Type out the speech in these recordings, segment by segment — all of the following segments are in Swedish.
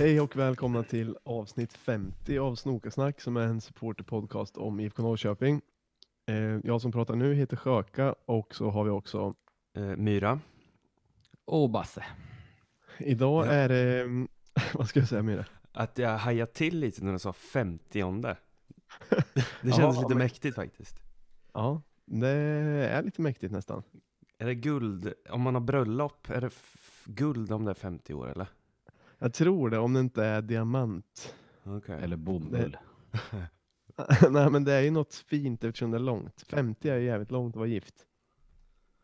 Hej och välkomna till avsnitt 50 av Snokasnack som är en supporterpodcast om IFK Norrköping. Eh, jag som pratar nu heter Sjöka och så har vi också Eh, Myra. Och Basse. Idag Ja. är det, vad ska jag säga Myra? Att jag hajade till lite när du sa 50 Det Ja, kändes lite men- mäktigt faktiskt. Ja, det är lite mäktigt nästan. Är det guld, om man har bröllop, är det guld om det är 50 år eller? Jag tror det, om det inte är diamant. Okej. Eller bomull. Nej men det är ju något fint eftersom det är långt. 50 är ju jävligt långt att vara gift.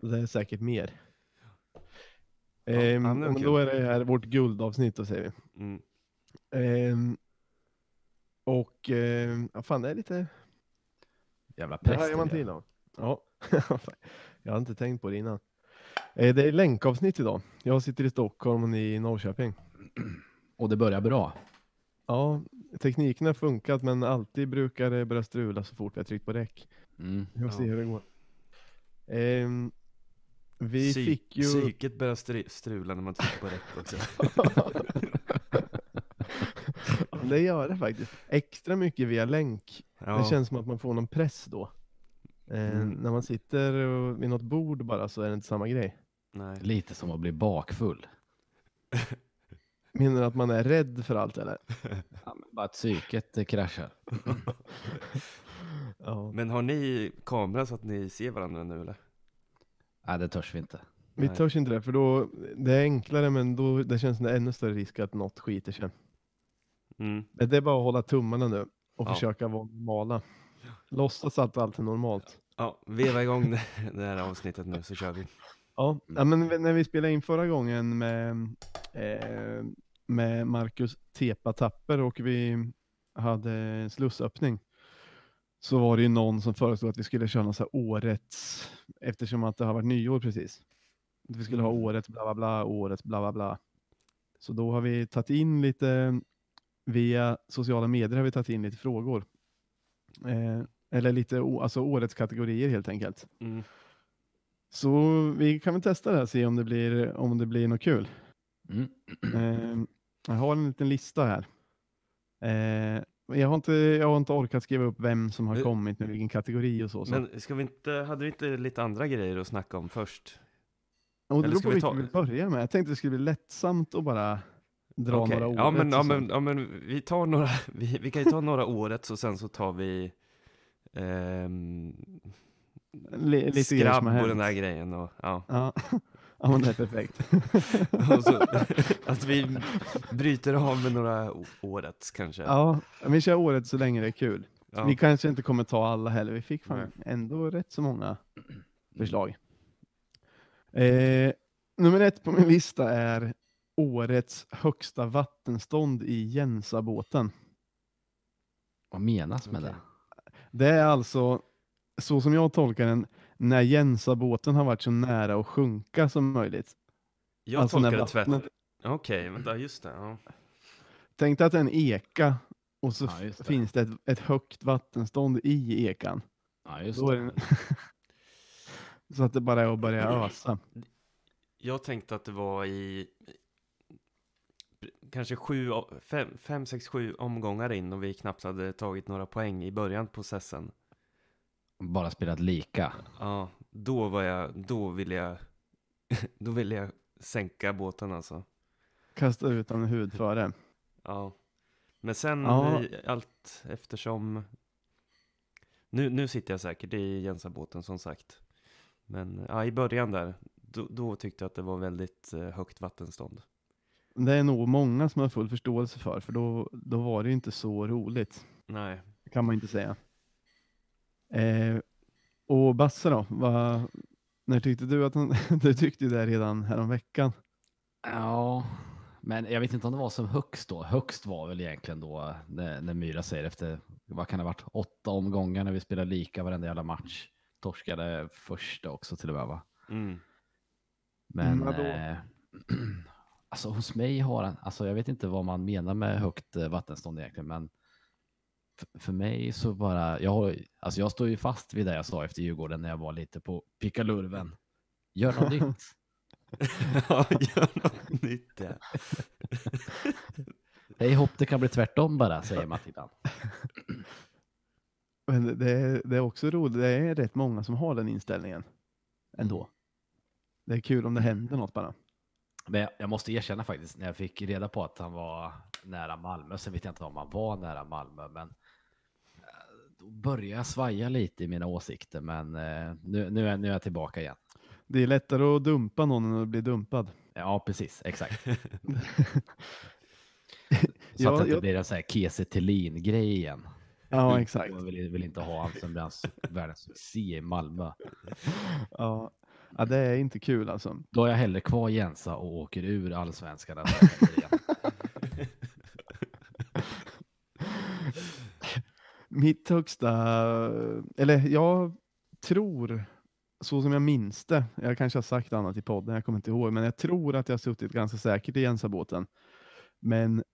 Det är säkert mer. Ja, Ehm, men då är det här vårt guldavsnitt då säger vi. Mm. Ehm, och ehm, ja, fan det är lite, Jävla det präst. hajar man till då. Ja, jag har inte tänkt på det innan. Eh, det är länkavsnitt idag. Jag sitter i Stockholm och ni i Norrköping. Och det börjar bra. Ja, tekniken har funkat men alltid brukar det börja strula så fort vi har tryckt på räck. Mm. Vi får se Ja. hur det går. Ehm, vi Psy- fick ju... Psyket börjar stri- strula när man tittar på rätt också. Det gör det faktiskt. Extra mycket via länk. Ja. Det känns som att man får någon press då. Ehm, Mm. När man sitter vid något bord bara så är det inte samma grej. Nej. Lite som att bli bakfull. Menar du att man är rädd för allt eller? Ja, men bara att psyket eh, kraschar. Ja. Men har ni kamera så att ni ser varandra nu eller? Nej, det törs vi inte. Vi Nej. törs inte det, för då, det är enklare men då det känns det ännu större risk att något skiter sig. Mm. Det är bara att hålla tummarna nu och Ja. försöka vara normala. Låtsas att allt är normalt. Ja, veva igång det, det här avsnittet nu så kör vi. Ja, ja men när vi spelade in förra gången med, eh, med Marcus Tepa Tapper och vi hade slussöppning så var det ju någon som föreslog att vi skulle köra så här årets, eftersom att det har varit nyår precis. Att vi skulle ha Mm. årets bla bla bla, årets bla bla bla. Så då har vi tagit in lite, via sociala medier har vi tagit in lite frågor. Eh, eller lite, alltså årets kategorier helt enkelt. Mm. Så vi kan väl testa det här och se om det blir, om det blir något kul. Mm. Eh, jag har en liten lista här. Eh, men jag, har inte, jag har inte orkat skriva upp vem som har Eh, kommit med vilken kategori och så. så. Men ska vi inte, hade vi inte lite andra grejer att snacka om först? och det beror på vi vilket vi vill börja med. Jag tänkte det skulle bli lättsamt att bara dra Okej, några ord. ja, men, ja, men, ja men vi tar några, vi, vi kan ju ta några årets och sen så tar vi ehm, lite som har skrabb och den där grejen och ja. Ja. ja, men det är perfekt. Så, att vi bryter av med några årets kanske. ja, vi kör året så länge det är kul. Ja. Vi kanske inte kommer ta alla heller. Vi fick fan ändå rätt så många förslag. Eh, nummer ett på min lista är årets högsta vattenstånd i Jensabåten. Vad menas med Okej. det? Det är alltså, så som jag tolkar den, när Jensabåten har varit så nära att sjunka som möjligt. Jag alltså tolkar det tvärt. vattnet- Okej, vänta, just det. Ja. Tänk dig att en eka och så Ja, det. finns det ett, ett högt vattenstånd i ekan. Ja, just Då är det. det, så att det bara är att börja ösa. Jag tänkte att det var i kanske sju, fem, fem, sex, sju omgångar in och vi knappt hade tagit några poäng i början på processen. Bara spelat lika. Ja, då var jag, då ville jag, då ville jag sänka båten alltså. Kasta ut en hud före. Ja, men sen Ja. allt eftersom, nu, nu sitter jag säkert i Jensabåten som sagt. Men ja, i början där, då, då tyckte jag att det var väldigt eh, högt vattenstånd. Det är nog många som har full förståelse för, för då, då var det ju inte så roligt. Nej, kan man inte säga. Eh, och Basse då? Vad, när tyckte du att han, du tyckte det redan häromveckan. Ja, men jag vet inte om det var som högst då. Högst var väl egentligen då när, när Myra säger efter, vad kan det ha varit, åtta omgångar när vi spelade lika varenda jävla match. Torskade första också till och med va? mm. Men Mm, eh, alltså hos mig har han, alltså jag vet inte vad man menar med högt eh, vattenstånd egentligen, men för mig så bara, jag, har, alltså jag står ju fast vid det jag sa efter Djurgården när jag var lite på pickalurven. Gör något nytt. ja, gör något nytt ja. Hej hopp, det kan bli tvärtom bara, säger Matilda. Men det är, det är också roligt, det är rätt många som har den inställningen ändå. Det är kul om det händer något bara. Men jag- jag måste erkänna faktiskt, när jag fick reda på att han var nära Malmö, sen vet jag inte om han var nära Malmö, men då började jag svaja lite i mina åsikter, men eh, nu, nu, är, nu är jag tillbaka igen. Det är lättare att dumpa någon än att bli dumpad. Ja, precis, exakt. Så Ja, att det inte jag- blir en sån här Kiese Thelin-grej igen. Ja, exakt. Jag vill, vill inte ha han som blir världens succé i Malmö. Ja. ja, det är inte kul alltså. Då är jag hellre kvar Jensa och åker ur allsvenskan. än att jag kommer igen. Mitt högsta, eller jag tror, så som jag minns det, jag kanske har sagt annat i podden, jag kommer inte ihåg, men jag tror att jag suttit ganska säkert i Jensabåten. Men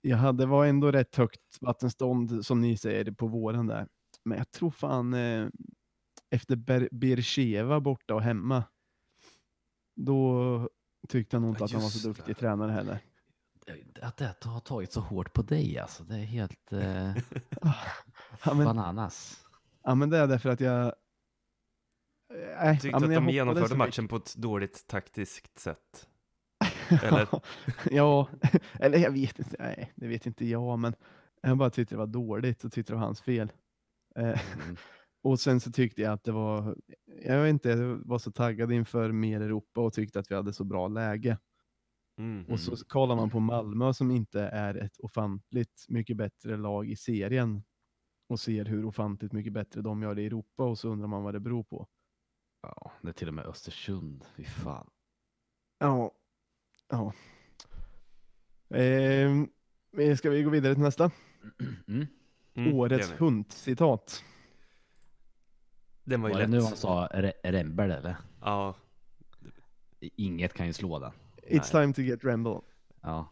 jag hade, var ändå rätt högt vattenstånd, som ni säger, på våren där. Men jag tror fan, eh, efter Ber- borta och hemma, då tyckte jag nog inte Ja, att han var så duktig det. tränare heller. Att det har tagit så hårt på dig alltså, det är helt eh, Ja, men, bananas. ja, men det är därför att jag... Nej, Tyckte ja, men att jag de genomförde matchen på ett dåligt taktiskt sätt. Eller? ja, eller jag vet inte. Nej, det vet inte jag, men jag bara tyckte det var dåligt och tyckte det var hans fel. Eh, Mm. och sen så tyckte jag att det var, jag vet inte, jag var så taggad inför mer Europa och tyckte att vi hade så bra läge. Mm. Och så kollar man på Malmö som inte är ett ofantligt mycket bättre lag i serien och ser hur ofantligt mycket bättre de gör det i Europa och så undrar man vad det beror på. Ja, det är till och med Östersund. Fy fan. Ja. ja. Men ska vi gå vidare till nästa? Mm. Mm, Årets hundcitat. Den var ju Var det lätt. nu han sa Re- Rembel eller? Ja, Inget kan ju slå den. It's time to get Ramble. Ja.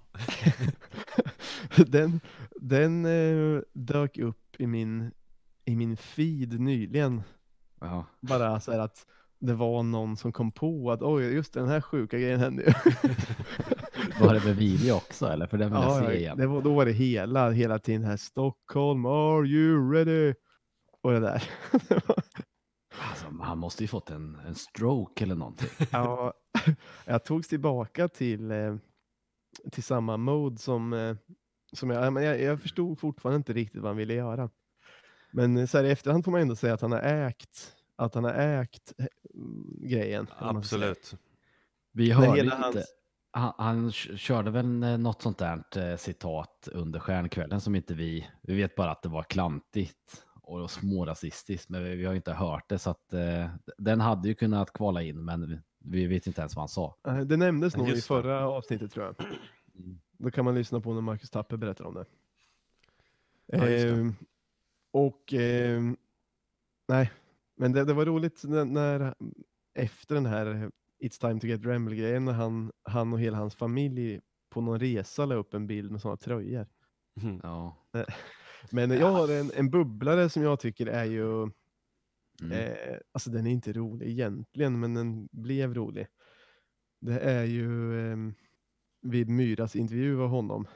den den eh, dök upp i min, i min feed nyligen. ja. Bara så här att det var någon som kom på att oj, just den här sjuka grejen hände ju. Var det med video också eller? För den vill jag Ja, se ja, igen. det var, då var det hela, hela tiden här Stockholm, are you ready? Och det där. Alltså, han måste ju fått en, en stroke eller någonting. ja, jag togs tillbaka till, eh, till samma mode som, eh, som jag, ja, men jag, jag förstod fortfarande inte riktigt vad han ville göra. Men eh, så här, i efterhand får man ändå säga att han har ägt, att han har ägt eh, grejen. absolut. Vi hörde inte. hans- Han, han körde väl eh, något sånt där citat under stjärnkvällen som inte vi, vi vet bara att det var klantigt och smårasistiskt, men vi, vi har inte hört det så att eh, den hade ju kunnat kvala in, men vi, vi vet inte ens vad han sa. Det nämndes nog i förra avsnittet tror jag. Då kan man lyssna på när Marcus Tapper berättar om det. Ja, det. Ehm, och ehm, nej, men det, det var roligt när, när efter den här It's time to get Ramble-grejen, när han, han och hela hans familj på någon resa la upp en bild med sådana tröjor. Mm. Ja. Men jag har en, en bubblare som jag tycker är ju, Mm. eh, alltså den är inte rolig egentligen, men den blev rolig. Det är ju eh, vid Myras intervju av honom,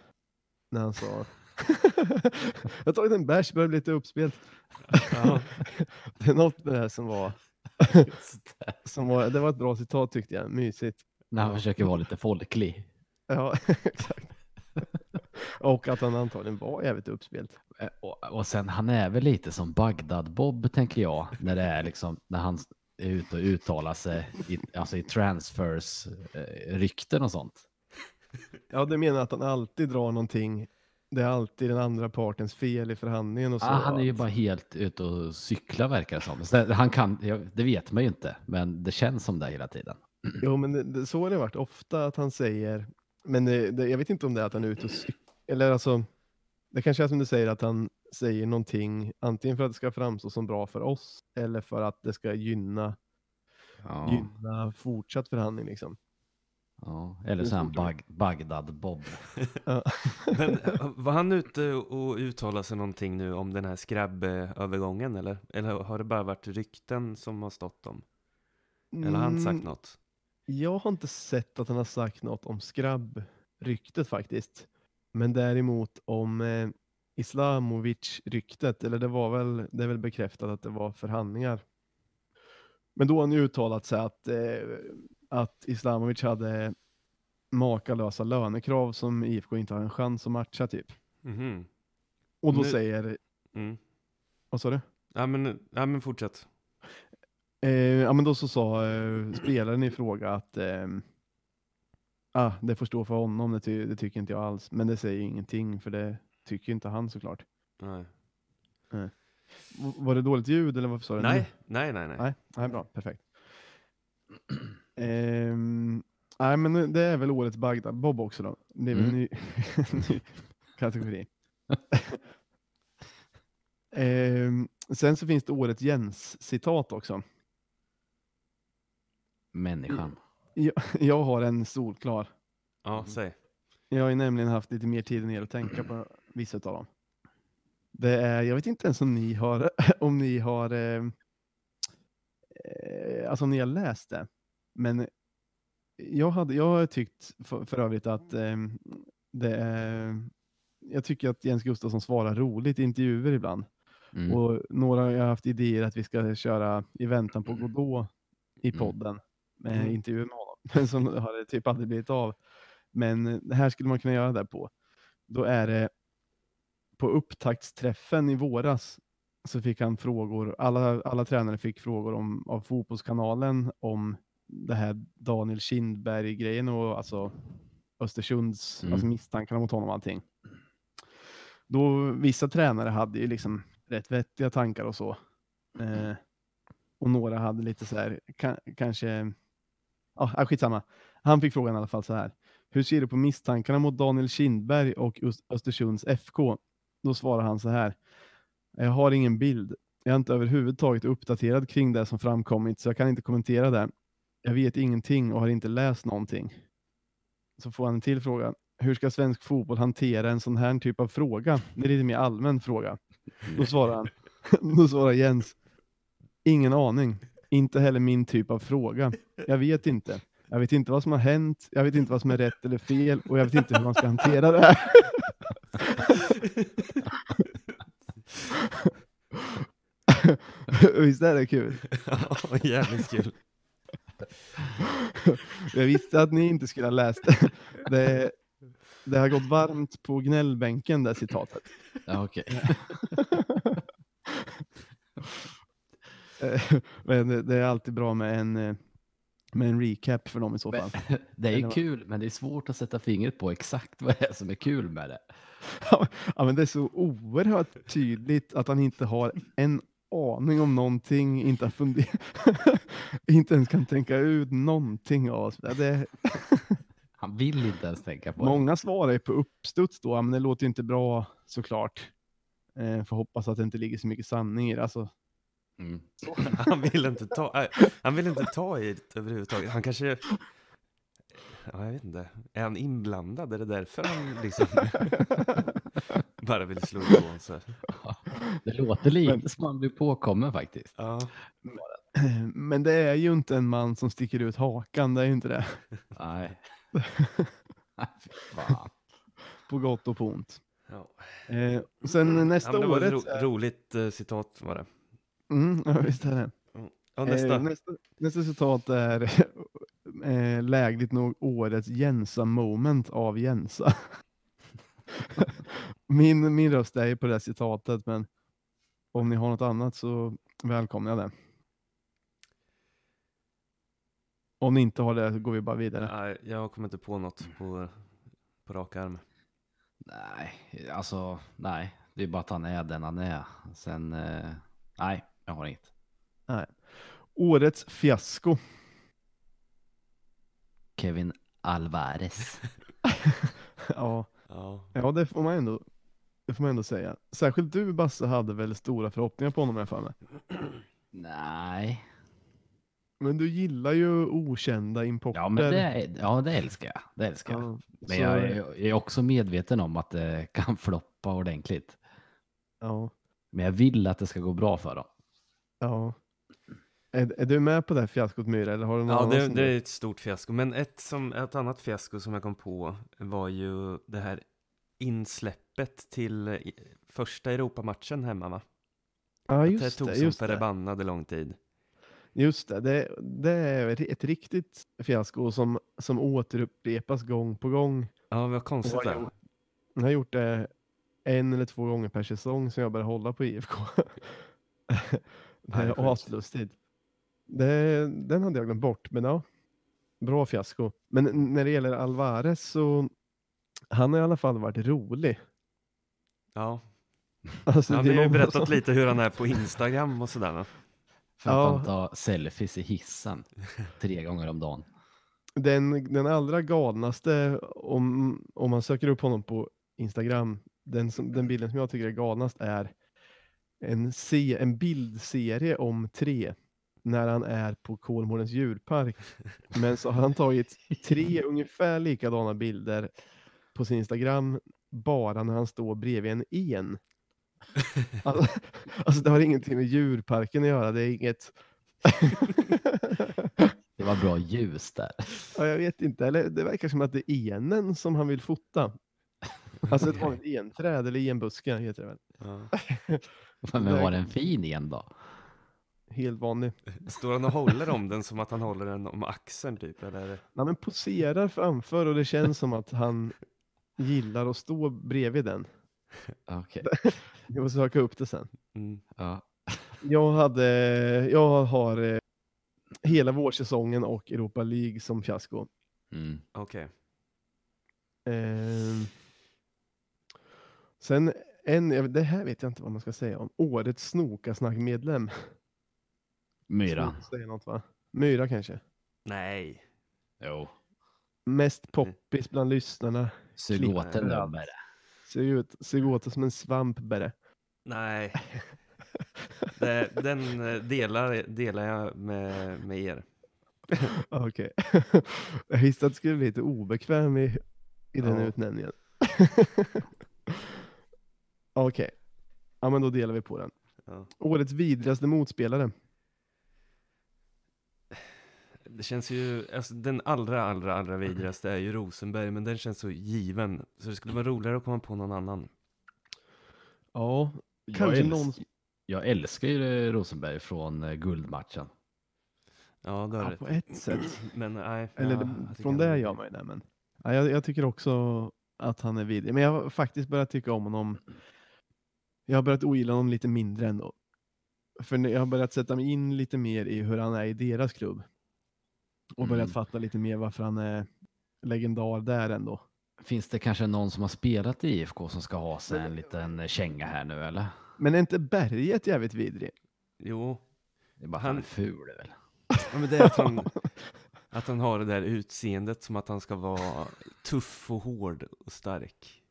när han sa Jag har tagit en bärs, börjar bli lite uppspelt. Ja. det är något med det här som var, som var, det var ett bra citat tyckte jag, mysigt. När han försöker vara lite folklig. Ja, exakt. Och att han antagligen var jävligt uppspelt. Eh, Och, och sen han är väl lite som Bagdad-Bob tänker jag, när det är liksom när han är ute och uttalar sig i, alltså i transfers, eh, och sånt. Ja, du menar att han alltid drar någonting, det är alltid den andra partens fel i förhandlingen och så. Ah, han är ju bara helt ute och cyklar verkar det som. Så Han kan, det vet man ju inte, men det känns som det hela tiden. Jo, men det, det, så har det varit ofta att han säger, men det, det, jag vet inte om det är att han är ute och cyklar, eller alltså, det kanske är som du säger att han säger någonting, antingen för att det ska framstå som bra för oss, eller för att det ska gynna, Ja, gynna fortsatt förhandling liksom. Ja. Eller så han Bag, Bagdad-Bob. Men eh, var han ute och uttalade sig någonting nu om den här skrabb-övergången eller? Eller har det bara varit rykten som har stått om? Eller har han sagt Mm, något? Jag har inte sett att han har sagt något om skrabb-ryktet faktiskt. Men däremot om eh, Islamovic-ryktet, eller det var väl, det är väl bekräftat att det var förhandlingar. Men då har han ju uttalat sig att, eh, att Islamovic hade makalösa lönekrav som IFK inte har en chans att matcha typ. Mhm. Och då Nu- säger, Mm. vad sa du? Ja, men, ja, men fortsätt. Eh, ja men då så sa eh, spelaren i fråga att eh, ah, det får stå för honom, det, ty det tycker inte jag alls. Men det säger ingenting för det tycker inte han såklart. Nej. V- var det dåligt ljud eller varför sa du? Nej, nej, nej, nej. Nej, nej, bra, perfekt. Ehm, nej, men det är väl årets Bagdad-Bob också då. Det är väl en Mm. ny, ny kategori. Ehm, sen så finns det årets Jens-citat också. Människan. Jag, jag har en solklar. Ja, säg. Jag har ju nämligen haft lite mer tid än er att tänka på vissa av dem. Det är, jag vet inte ens om ni har, om ni har, eh, eh, alltså om ni har läst det. Men jag, hade, jag har tyckt för, för övrigt att eh, det är, jag tycker att Jens Gustafsson svarar roligt i intervjuer ibland. Mm. Och några jag har haft idéer att vi ska köra i väntan på Godot i Mm. podden med Mm. intervjuer med honom. Men som har det typ aldrig blivit av. Men det här skulle man kunna göra där på. Då är det på upptaktsträffen i våras så fick han frågor, alla, alla tränare fick frågor om, av Fotbollskanalen om det här Daniel Kindberg-grejen och alltså Östersunds, Mm. alltså misstankarna mot honom och allting. Då vissa tränare hade ju liksom rätt vettiga tankar och så. Eh, och några hade lite så här, ka, kanske, ja ah, skitsamma. Han fick frågan i alla fall så här. Hur ser du på misstankarna mot Daniel Kindberg och Öst- Östersunds FK? Då svarar han så här. Jag har ingen bild. Jag är inte överhuvudtaget uppdaterad kring det som framkommit, så jag kan inte kommentera det. Jag vet ingenting och har inte läst någonting. Så får han en till fråga. Hur ska svensk fotboll hantera en sån här typ av fråga? Det är lite mer allmän fråga. Då svarar han. Då svarar Jens. Ingen aning. Inte heller min typ av fråga. Jag vet inte. Jag vet inte vad som har hänt. Jag vet inte vad som är rätt eller fel och jag vet inte hur man ska hantera det här. Visst är det kul? Ja, jävligt kul. Jag visste att ni inte skulle ha läst det. Det, det har gått varmt på gnällbänken, det citatet. Ja, okej. Men det- är alltid bra med en, med en recap för dem i så fall. Det är ju kul, men det är svårt att sätta fingret på exakt vad det är som är kul med det. Ja, men det är så oerhört tydligt att han inte har en aning om någonting, inte har funderat, inte ens kan tänka ut någonting av oss. Det, Han vill inte ens tänka på det. många svarar ju på uppstuds då, "Ja, men det låter ju inte bra såklart. Eh, får hoppas att det inte ligger så mycket sanning i det. Alltså, Mm. Han vill inte ta, äh, han vill inte ta i det överhuvudtaget. Han kanske, ja, jag vet inte, är han inblandad? Är det därför han liksom bara vill slå ifrån sig? Det låter lite Men- som han blir påkommen faktiskt. Ja, men det är ju inte en man som sticker ut hakan, det är ju inte det. Nej. Fan. På gott och på ont. ja. Eh, och sen nästa ja det var ett året... ro, roligt eh, citat var det. Mm, ja, visst är det. Ja, nästa. Eh, nästa, nästa citat är eh, lägligt nog årets Jensa-moment av Jensa. min, min röst är ju på det citatet, men om ni har något annat så välkomnar jag det. Om ni inte har det så går vi bara vidare. Nej, jag kommer inte på något på, på rak arm. Nej, alltså nej. Det är bara att han är den han är. Sen, eh, nej, jag har inget. Årets fiasko. Kevin Alvarez. ja, Ja, ja, det får man ändå det får man ändå säga. Särskilt du Basse hade väl stora förhoppningar på honom jag för mig. Nej. Men du gillar ju okända importer. Ja, men det, ja, det älskar jag. Det älskar jag. Ja, Men så- jag är, jag är också medveten om att det kan floppa ordentligt. Ja, Men jag vill att det ska gå bra för dem. ja. Är, är du med på det här fiaskot Myra? Eller har du någon ja det, som det är ett stort fiasko. Men ett, som, ett annat fiasko som jag kom på var ju det här insläppet till eh, första Europamatchen hemma va? Ja, det just tog det. som Just det. förbannade lång tid. Just det, det, det är ett riktigt fiasko som, som återupprepas gång på gång. Ja, vad konstigt jag, det. gjort- jag har gjort det en eller två gånger per säsong sen jag började hålla på IFK. det är aslustigt. Det, den hade jag glömt bort, men ja. Bra fiasko. Men när det gäller Alvarez så han har i alla fall varit rolig. Ja, Alltså, han har ju berättat som- lite hur han är på Instagram och sådär. För att Ja. han tar selfies i hissen tre gånger om dagen. Den, den allra galnaste, om, om man söker upp honom på Instagram, den, som, den bilden som jag tycker är galnast är en, se, en bildserie om tre när han är på Kolmårdens djurpark. Men så har han tagit tre ungefär likadana bilder på sin Instagram bara när han står bredvid en en. Alltså, alltså det har ingenting med djurparken att göra, det är inget... Det var bra ljus där. Ja, jag vet inte, eller det verkar som att det är enen som han vill fota. Alltså ett vanligt enträd eller enbuske heter det väl. Ja. Men var den fin igen då? Helt vanlig. Står han och håller om den som att han håller den om axeln typ? Eller? Ja, men poserar framför och det känns som att han gillar att stå bredvid den. Okej. Jag får söka upp det sen. Mm. Ja. Jag, hade, jag har eh, hela vårsäsongen och Europa League som fiasko. Mm. Okej. Eh, sen en, det här vet jag inte vad man ska säga om. Årets Snokasnack-medlem. Myra. Säga något va? Myra kanske. Nej. Jo. Mest poppis bland lyssnarna. Sug åt en nummer. Ser ut, ser ut som en svamp bara. Nej. Det, den eh, delar, delar jag med, med er. Okej. jag visste att du skulle bli lite obekväm i, i den Ja. utnämningen. Okej. Ja men då delar vi på den. Ja. Årets vidrigaste motspelare. Det känns ju, alltså den allra, allra, allra vidrigaste är ju Rosenberg, men den känns så given. Så det skulle vara roligare att komma på någon annan. Ja, Jag, kanske älsk- någon... jag älskar ju Rosenberg från eh, guldmatchen. Ja, det har Ja, på ett sätt. Men nej. Eller ja, från det är gör man ju det. Men, ja, jag, jag tycker också att han är vidrig. Men jag har faktiskt börjat tycka om honom. Jag har börjat ogilla honom lite mindre ändå. För jag har börjat sätta mig in lite mer i hur han är i deras klubb. Och börjat Mm. fatta lite mer varför han är legendar där ändå. Finns det kanske någon som har spelat i IFK som ska ha sig en liten känga här nu eller? Men är inte Berget jävligt vidrig? Jo, Det är bara han är Han- ful väl? ja, men det är att han, att han har det där utseendet som att han ska vara tuff och hård och stark.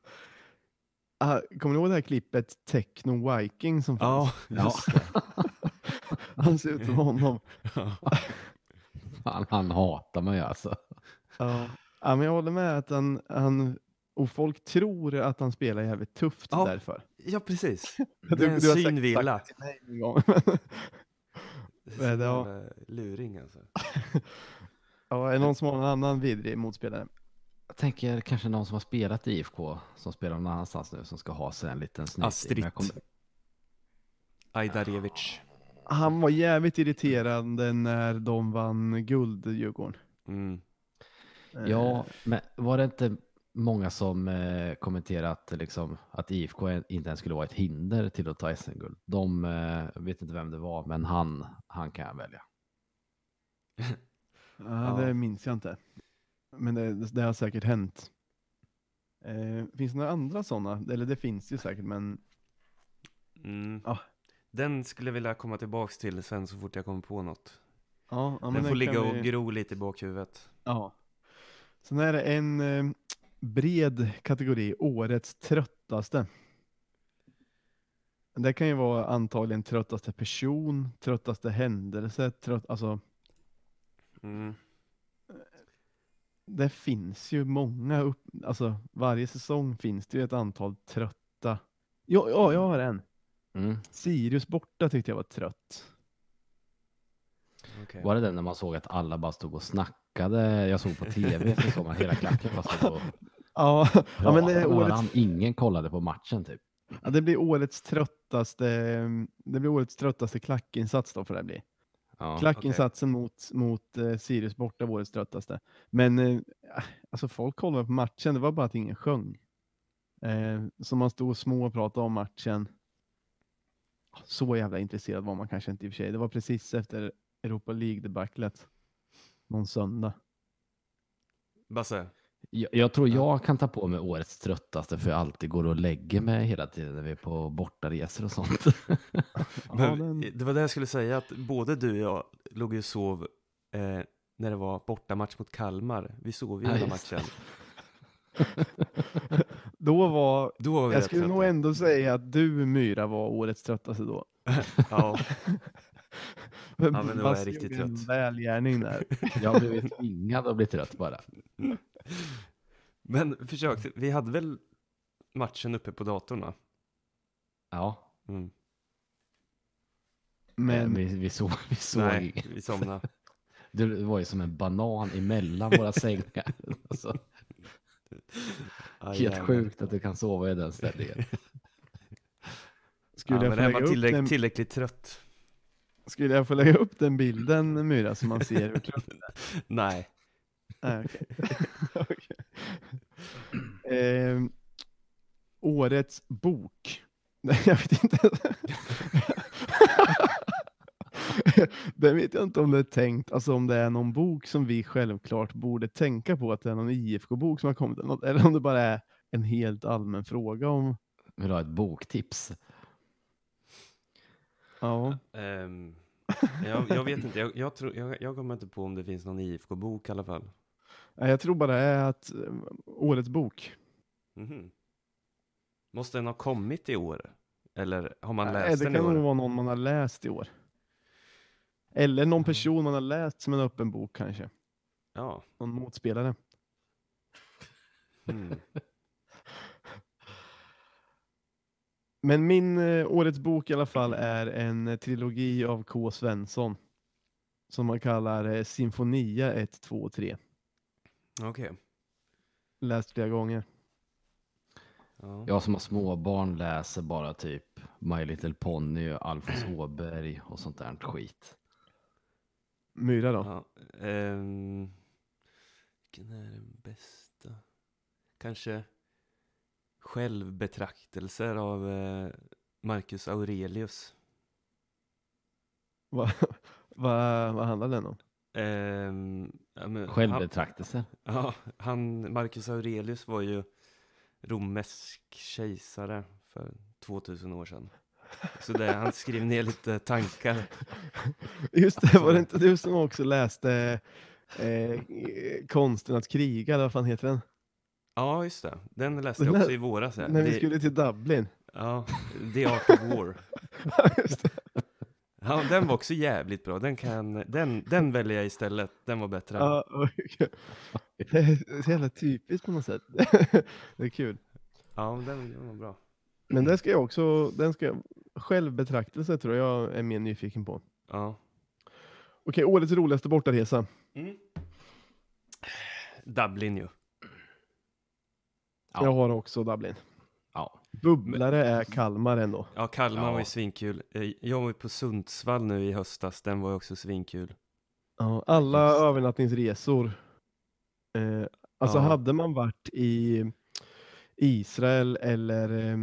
Ah, kommer du ihåg det här klippet Techno Viking som Ja, fanns? just det. Han ser ut som honom. Fan, han hatar mig alltså. Ja. ja, men jag håller med att han, han och folk tror att han spelar jävligt tufft Ja. därför. Ja, precis. Det är en du synvilla. en. Det Men jävla luring alltså. ja, är det någon som har en annan vidrig motspelare? Jag tänker kanske någon som har spelat i IFK som spelar någon annanstans nu som ska ha sig en liten snyting. Astrid. Kommer- Ajdarevic. Han var jävligt irriterande när de vann guld, Djurgården. Mm. Eh, Ja, men var det inte många som eh, kommenterade att, liksom, att IFK inte ens skulle vara ett hinder till att ta SM-guld? De eh, vet inte vem det var, men han, han kan jag välja. Ja, det minns jag inte. Men det, det har säkert hänt. Eh, finns det några andra sådana? Eller det finns ju säkert, men Mm. Ja. Den skulle jag vilja komma tillbaks till sen så fort jag kommer på något. ja. ja den får ligga och vi- gro lite i bakhuvudet. Ja. Sen är det en eh, bred kategori, årets tröttaste. Det kan ju vara antagligen tröttaste person, tröttaste händelse, trött, alltså Mm. det finns ju många, upp, alltså varje säsong finns det ju ett antal trötta. Ja, ja jag har en. Mm. Sirius borta tyckte jag var trött. okej. Var det den när man såg att alla bara stod och snackade? Jag såg på tv så såg man hela klacken bara stod och Ja, ja men det, är årets, ingen kollade på matchen typ. ja, det blir årets tröttaste, det blir årets tröttaste klackinsats då för det bli. Ja. Klackinsatsen mot, mot eh, Sirius borta var årets tröttaste. Men eh, alltså folk kollade på matchen, det var bara att ingen sjöng. Eh, så man stod och små och pratade om matchen. Så jävla intresserad var man kanske inte i och för sig. Det var precis efter Europa League-debaclet. Någon söndag. Basse, Jag, jag tror jag kan ta på mig årets tröttaste för jag alltid går och lägger mig hela tiden när vi är på bortaresor och sånt. Men, det var det jag skulle säga, att både du och jag låg ju och sov eh, när det var bortamatch mot Kalmar. Vi sov ju Ja, hela matchen. Då var, Då var jag skulle nog ändå säga att du Myra var årets tröttaste då. Ja, Men men då var jag riktigt gjorde en trött. välgärning där. Jag har blivit tvingad att bli trött bara. men försök, vi hade väl matchen uppe på datorn va? Ja, Mm. Men vi, vi såg, vi såg Nej, inget. vi somnade. Det var ju som en banan emellan våra sängar. Alltså, Aj, helt jävlar. sjukt att du kan sova i den ställningen. skulle, ja, jag få lägga upp tillräck- den, tillräckligt trött? skulle jag få lägga upp den bilden Myra så man ser hur trött Nej. Nej, okej. Okej. Ehm, årets bok. Nej, jag vet inte. det vet jag inte om det är tänkt, alltså om det är någon bok som vi självklart borde tänka på att det är någon IFK-bok som har kommit, eller, om det bara är en helt allmän fråga om, Vill du ha ett boktips? ja. Ehm, jag, jag vet inte, jag, jag, tror, jag, jag kommer inte på om det finns någon IFK-bok i alla fall. Nej, Jag tror bara det är att eh, årets bok. Mhm. Måste den ha kommit i år? Eller har man Nej, läst det den i kan nog år? vara någon man har läst i år. Eller någon Ja. person man har läst som en öppen bok kanske. Ja. Någon motspelare. Mm. Men min eh, årets bok i alla fall är en eh, trilogi av K. Svensson. Som man kallar eh, Sinfonia 1, 2 och 3. Okej. Läst flera gånger. Ja. Jag som har småbarn läser bara typ My Little Pony, Alfons Åberg och sånt där skit. Myra då? Ja. ehm, vilken är den bästa? Kanske självbetraktelser av eh, Marcus Aurelius. Vad va, vad handlar den om? Ehm, ja, men han, Självbetraktelse. ja, han, Marcus Aurelius var ju romersk kejsare för 2000 år sedan. Så det, han skrev ner lite tankar. Just det, var det inte du som också läste eh, Konsten att kriga, eller vad fan heter den? Ja, just det. Den läste jag också i våras. När vi Det- skulle till Dublin. Ja, The Art of War. Just det. Ja, den var också jävligt bra. Den, kan, den, den väljer jag istället. Den var bättre. Ja, okej. det är så jävla typiskt på något sätt. det är kul. Ja, den, den var bra. Men det ska jag också, den ska jag, självbetraktelse tror jag är mer nyfiken på. Ja. Okej, årets roligaste bortaresa. Mm. Dublin ju. Ja. Jag har också Dublin. Ja. Bubblare är Kalmar ändå. Ja, Kalmar Ja. var ju svinkul. Eh, Jag var ju på Sundsvall nu i höstas. Den var ju också svinkul. Ja, alla Just övernattningsresor. Eh, alltså Ja. hade man varit i Israel eller eh,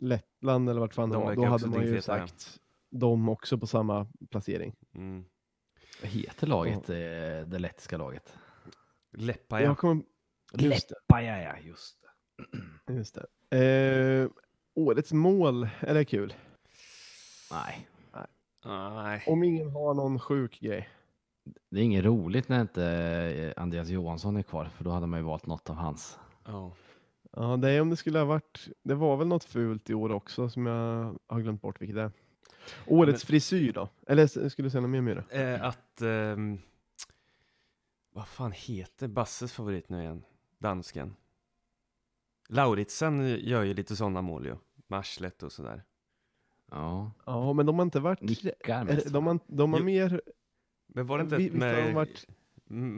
Lettland eller vart fan det De var, verkar då också hade man ju dyngfeta, ja. sagt dem också på samma placering. Mm. Vad heter laget, eh, det lettiska laget? Leppaja. Jag kommer, just det. Leppaja, ja, just det. Just det. Eh, årets mål, är det kul? Nej, Nej. Om ingen har någon sjuk grej. det är inget roligt när inte eh, Andreas Johansson är kvar, för då hade man ju valt något av hans. Ja. Ja, det är om det skulle ha varit, det var väl något fult i år också som jag har glömt bort vilket det är. Årets frisyr då? Eller skulle du säga något mer Myra? Eh, att... ehm, vad fan heter Basses favorit nu igen? Dansken. Lauritsen gör ju lite sådana mål ju. Med arslet och sådär. Ja, Ja, men de har inte varit... nickar eller, mest. De har, de har Jo. mer... Men var det inte vi- med, varit-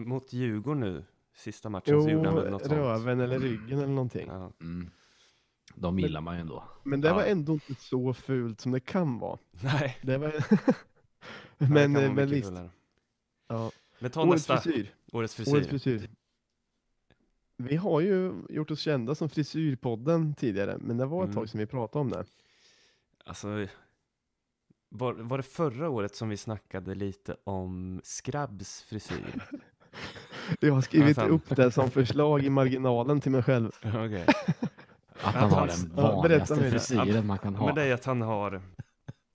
mot Djurgården nu? Sista matchen så gjorde han Jo, väl något sånt. röven eller ryggen eller någonting. Ja. Mm. De gillar man ju ändå. Men det Ja. var ändå inte så fult som det kan vara. Nej, Det var... det men vara men mycket visst, ja. Men ta årets nästa. frisyr. Årets frisyr. Årets frisyr. Vi har ju gjort oss kända som frisyrpodden tidigare, men det var ett Mm. tag sedan vi pratade om det. Alltså, var, var det förra året som vi snackade lite om Skrabbs frisyr? Jag har skrivit fan. upp det som förslag i marginalen till mig själv. Okej. Att han har den Ja, berätta vanligaste mer. frisyren man kan ha. Men det är att han har,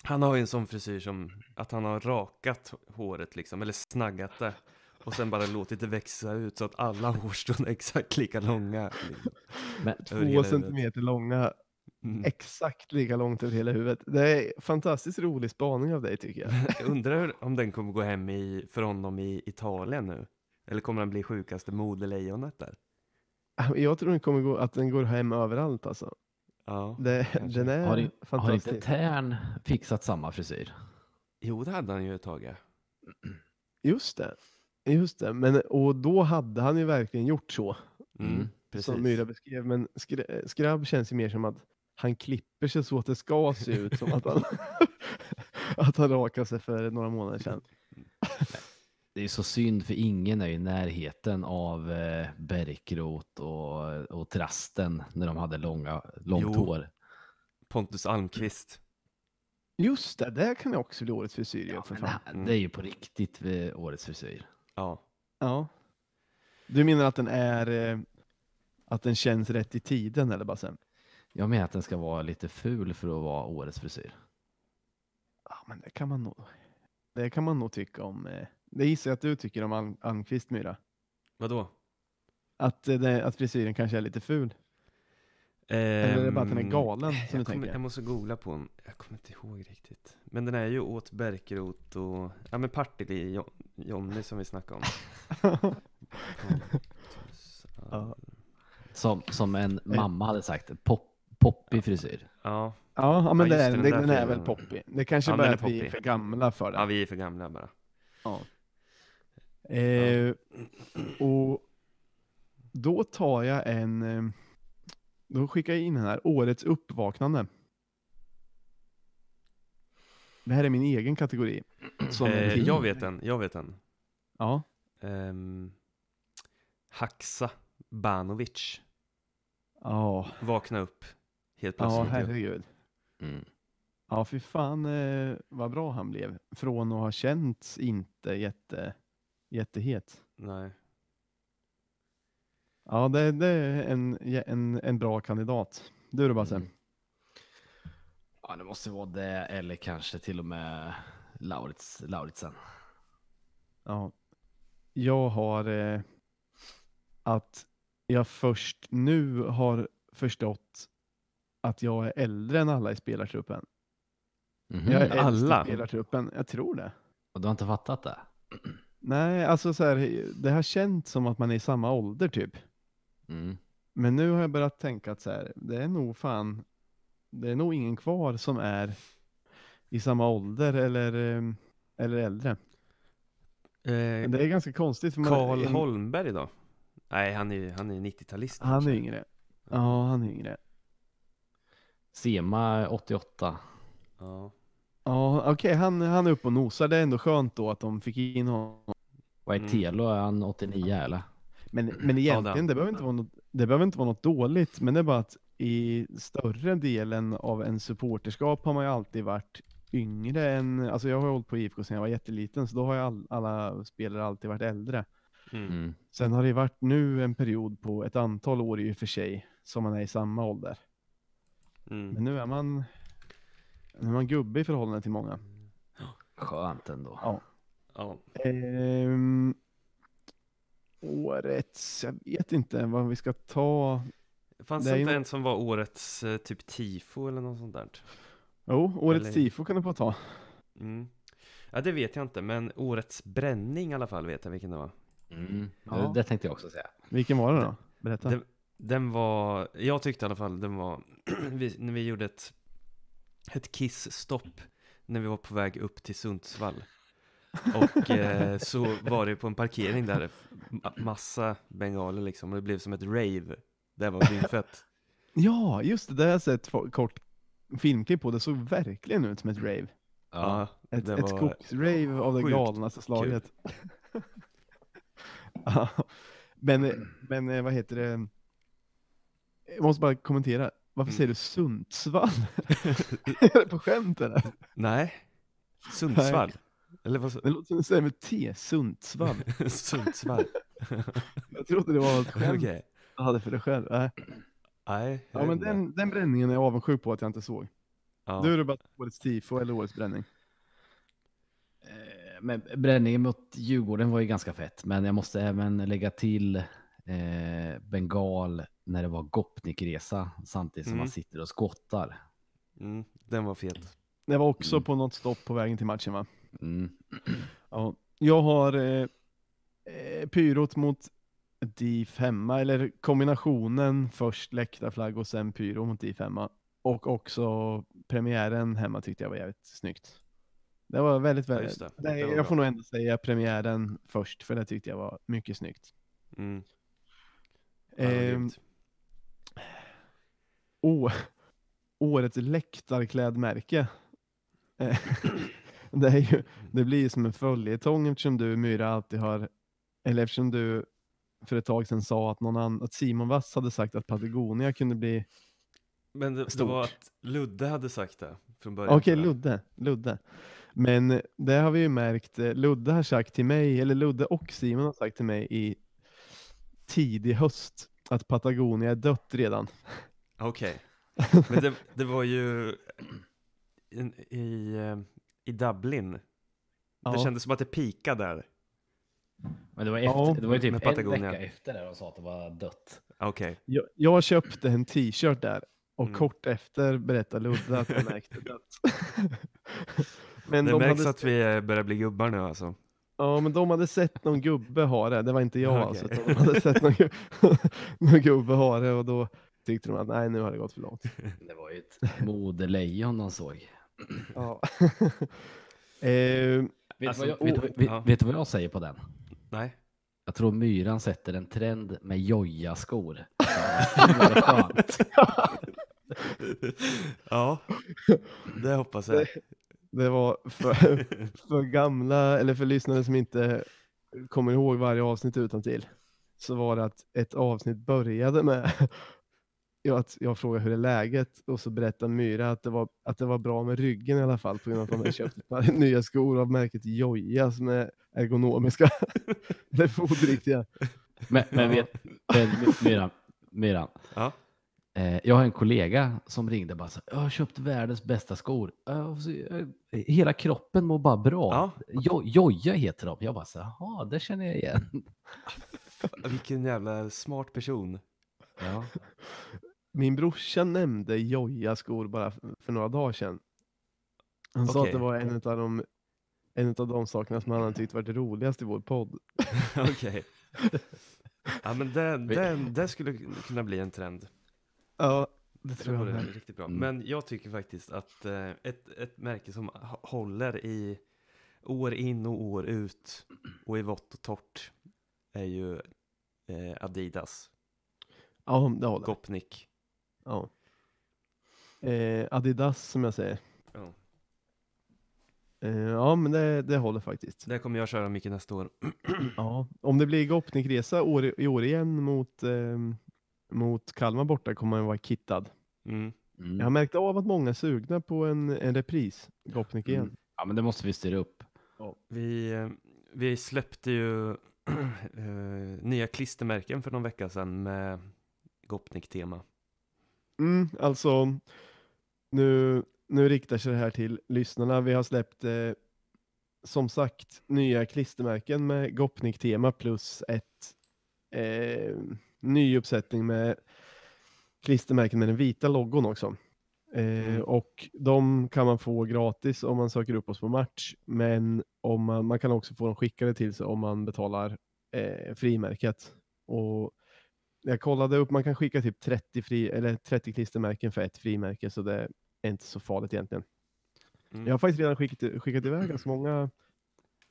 han har ju en sån frisyr som, att han har rakat håret liksom, eller snaggat det. Och sen bara låtit det växa ut så att alla hårstrån är exakt lika långa. Men, Två centimeter långa, Mm. exakt lika långt över hela huvudet. Det är fantastiskt rolig spaning av dig tycker jag. Jag undrar om den kommer gå hem i, för honom i Italien nu? Eller kommer han bli sjukaste modelejonet där? Jag tror den kommer gå, att den går hem överallt alltså. Ja. Det, den är har, i- har fantastisk. inte Tern fixat samma frisyr? Jo, det hade han ju ett tag. Just det. Just det, men och då hade han ju verkligen gjort så, Mm, Mm. precis. som Myra beskrev. Men skr- Skrabb känns ju mer som att han klipper sig så att det ska se ut som att han, att han rakade sig för några månader sedan. Det är så synd för ingen är i närheten av eh, Bärkroth och, och Trasten när de hade långa, långt Jo. hår. Pontus Almqvist. Just det, det kan ju också bli årets frisyr Ja, för fan. det, det är ju på riktigt vid årets frisyr. Ja. Ja. Du menar att den är eh, att den känns rätt i tiden eller bara sen? Jag menar att den ska vara lite ful för att vara årets frisyr. Ja, men det kan man nog. Det kan man nog tycka om. eh, Det gissar jag att du tycker om Alm- Almqvist Myra. Vadå? Att, eh, det, att frisyren kanske är lite ful. Eller är det bara att den är Ehm, galen som du jag, kommer, tänker? jag måste googla på den. Jag kommer inte ihåg riktigt. Men den är ju åt Bärkroth och, ja men Partille, Jo- Jonny som vi snackade om. Ja. Som, som en mamma hade sagt, pop, poppig frisyr. Ja, Ja, ja men Ja, det just är, det, den, den den är väl poppig. Det kanske Ja, bara den är är att vi är poppig. för gamla för det. ja vi är för gamla bara. Ja. Eh, och då tar jag en, eh, då skickar jag in den här, årets uppvaknande. Det här är min egen kategori. Eh, jag vet den, jag vet den. Ja, Um, Haxa Banovic. ja, Vakna upp helt ja plötsligt. herregud. Mm. Ja, fy fan eh, vad bra han blev. Från att ha känts inte jätte, jättehet. Nej. Ja, det, det är en, en, en bra kandidat. Du då Basse? Mm. Ja, det måste vara det eller kanske till och med Laurits, Lauritsen. Ja. Jag har eh, att jag först nu har förstått att jag är äldre än alla i spelartruppen. Mhm. Jag är äldst Alla? i spelartruppen, jag tror det. Och du har inte fattat det? Nej, alltså så här, det har känts som att man är i samma ålder typ. Mm. Men nu har jag börjat tänka att så här, det är nog fan, det är nog ingen kvar som är i samma ålder eller, eh, eller äldre. Eh, det är ganska konstigt. För man- Karl en- Holmberg då? Nej, han är han är 90-talist. Han är yngre. Ja, han är yngre. Sema 88. Ja. Ja, okej, han, han är uppe och nosar. Det är ändå skönt då att de fick in honom. Vad är Mm. Telo? Är han 89 eller? Men, men egentligen, det. det behöver, inte vara något, det behöver inte vara något dåligt, men det är bara att i större delen av en supporterskap har man ju alltid varit yngre än, alltså jag har hållit på IFK sedan jag var jätteliten, så då har ju all, alla spelare alltid varit äldre. Mm. Mm. Sen har det varit nu en period på ett antal år i och för sig, som man är i samma ålder. Mm. Men nu är man, nu är man gubbe i förhållande till många. Skönt ändå. Ja. Ja. Ehm, årets, jag vet inte vad vi ska ta. Fanns Det inte en som var årets eh, typ tifo eller något sånt där? Jo, årets Eller- tifo kan du få ta. Mm. Ja, det vet jag inte, men årets bränning i alla fall vet jag vilken det var. Mm. Ja. Det, det tänkte jag också säga. Vilken var det då? Berätta. Det- Den var, jag tyckte i alla fall den var, vi, när vi gjorde ett, ett kissstopp när vi var på väg upp till Sundsvall. Och eh, så var det på en parkering där, ma- massa bengaler liksom, och det blev som ett rave. Det var svinfett. Ja, just det, det har jag sett kort filmklipp på, det såg verkligen ut som ett rave. Ja, Ett, det ett skogsrave av det galnaste slaget. Ja, men, men eh, vad heter det? Jag måste bara kommentera, varför Mm. säger du Sundsvall? är det på skämt eller? Nej, Sundsvall. Eller vad Det låter som du säger med T, Sundsvall. Sundsvall. Jag trodde det var ett skämt Okej. du hade för dig själv. Nej. Nej, jag Ja men den, den bränningen är jag avundsjuk på att jag inte såg. Ja. Du är det bara årets tifo eller årets bränning? Eh, Men bränningen mot Djurgården var ju ganska fett, men jag måste även lägga till eh, bengal när det var Gopnik-resa samtidigt som Mm. man sitter och skottar. Mm, den var fet. Det var också Mm. på något stopp på vägen till matchen va? Mm. Ja. Jag har eh, eh, pyrot mot DIF hemma, eller kombinationen först läktarflagg och sen pyro mot DIF hemma. Och också premiären hemma tyckte jag var jävligt snyggt. Det var väldigt, Ja, väldigt, just det. Det var jag får bra. nog ändå säga premiären först, för det tyckte jag var mycket snyggt. Mm. Ja, Ehm. Å- årets läktarklädmärke. Det, är ju, det blir ju som en följetong eftersom du Myra alltid har, eller eftersom du för ett tag sedan sa att, någon annan, att Simon Wass hade sagt att Patagonia kunde bli, Men det, det stort. var att Ludde hade sagt det från början. okej jag. Ludde, Ludde. Men det har vi ju märkt, eh, Ludde har sagt till mig, eller Ludde och Simon har sagt till mig i tidig höst att Patagonia är dött redan. Okej. Men det, det var ju i, i, eh, i Dublin. Det Ja. kändes som att det pikade där. Men det var, Ja, efter, det var ju typ med en Patagonia. vecka efter det de sa att det var dött. Okej. Jag, jag köpte en t-shirt där och Mm. kort efter berättade Ludde att han märkte dött. men, Det de märks hade, att vi eh, börjar bli gubbar nu alltså. ja, men de hade sett någon gubbe ha det, det var inte jag Okej. alltså, de hade sett någon, gu- någon gubbe ha det och då tyckte de att nej nu har det gått för långt. Det var ju ett modelejon de såg. Ja. eh, Vet, Alltså, du vad jag, vet, ja. vet du vad jag säger på den? Nej. Jag tror myran sätter en trend med joja-skor. Det ja, det hoppas jag. det var för, för gamla, eller för lyssnare som inte kommer ihåg varje avsnitt utan till så var det att ett avsnitt började med ja, att jag frågade hur är läget och så berättade Myra att det var, att det var bra med ryggen i alla fall på grund av att de hade köpt ett par nya skor av märket Joja som är ergonomiska. eller fotriktiga. Men, men vet, myran, myran. Ja. Eh, jag har en kollega som ringde och bara så, jag har köpt världens bästa skor. Eh, så, eh, hela kroppen mår bara bra. Ja. Jo, joja heter de. Jag bara så, jaha, det känner jag igen. Vilken jävla smart person. Ja. Min brorsa nämnde Joja skor bara för, några dagar sedan. Han sa Okej. att det var en av de en av de sakerna som han hade tyckt varit roligast i vår podd. Okej. Ja men det, det, det skulle kunna bli en trend. Ja, det Det tror jag. vore med. riktigt bra. Mm. Men jag tycker faktiskt att eh, ett, ett märke som håller i år in och år ut och i vått och torrt är ju eh, Adidas, Ja, det håller. Gopnik. Ja. Eh, Adidas som jag säger. Ja. Eh, ja, men det, det håller faktiskt. Det kommer jag köra mycket nästa år. Ja. Om det blir Gopnik-resa år, i år igen mot, eh, mot Kalmar borta kommer man vara kittad. Mm. Mm. Jag har märkt av att många är sugna på en, en repris, Gopnik igen. Mm. ja, men det måste vi styra upp. Vi, eh, vi släppte ju eh, nya klistermärken för någon vecka sedan med Gopnik-tema. Mm, alltså, nu, nu riktar sig det här till lyssnarna. Vi har släppt, eh, som sagt, nya klistermärken med Gopnik-tema plus ett eh, ny uppsättning med klistermärken med den vita logon också. Eh, Mm. Och de kan man få gratis om man söker upp oss på match, men om man, man kan också få dem skickade till sig om man betalar eh, frimärket. Och jag kollade upp, man kan skicka typ 30, fri, eller 30 klistermärken för ett frimärke, så det är inte så farligt egentligen. Mm. Jag har faktiskt redan skickat, skickat iväg ganska många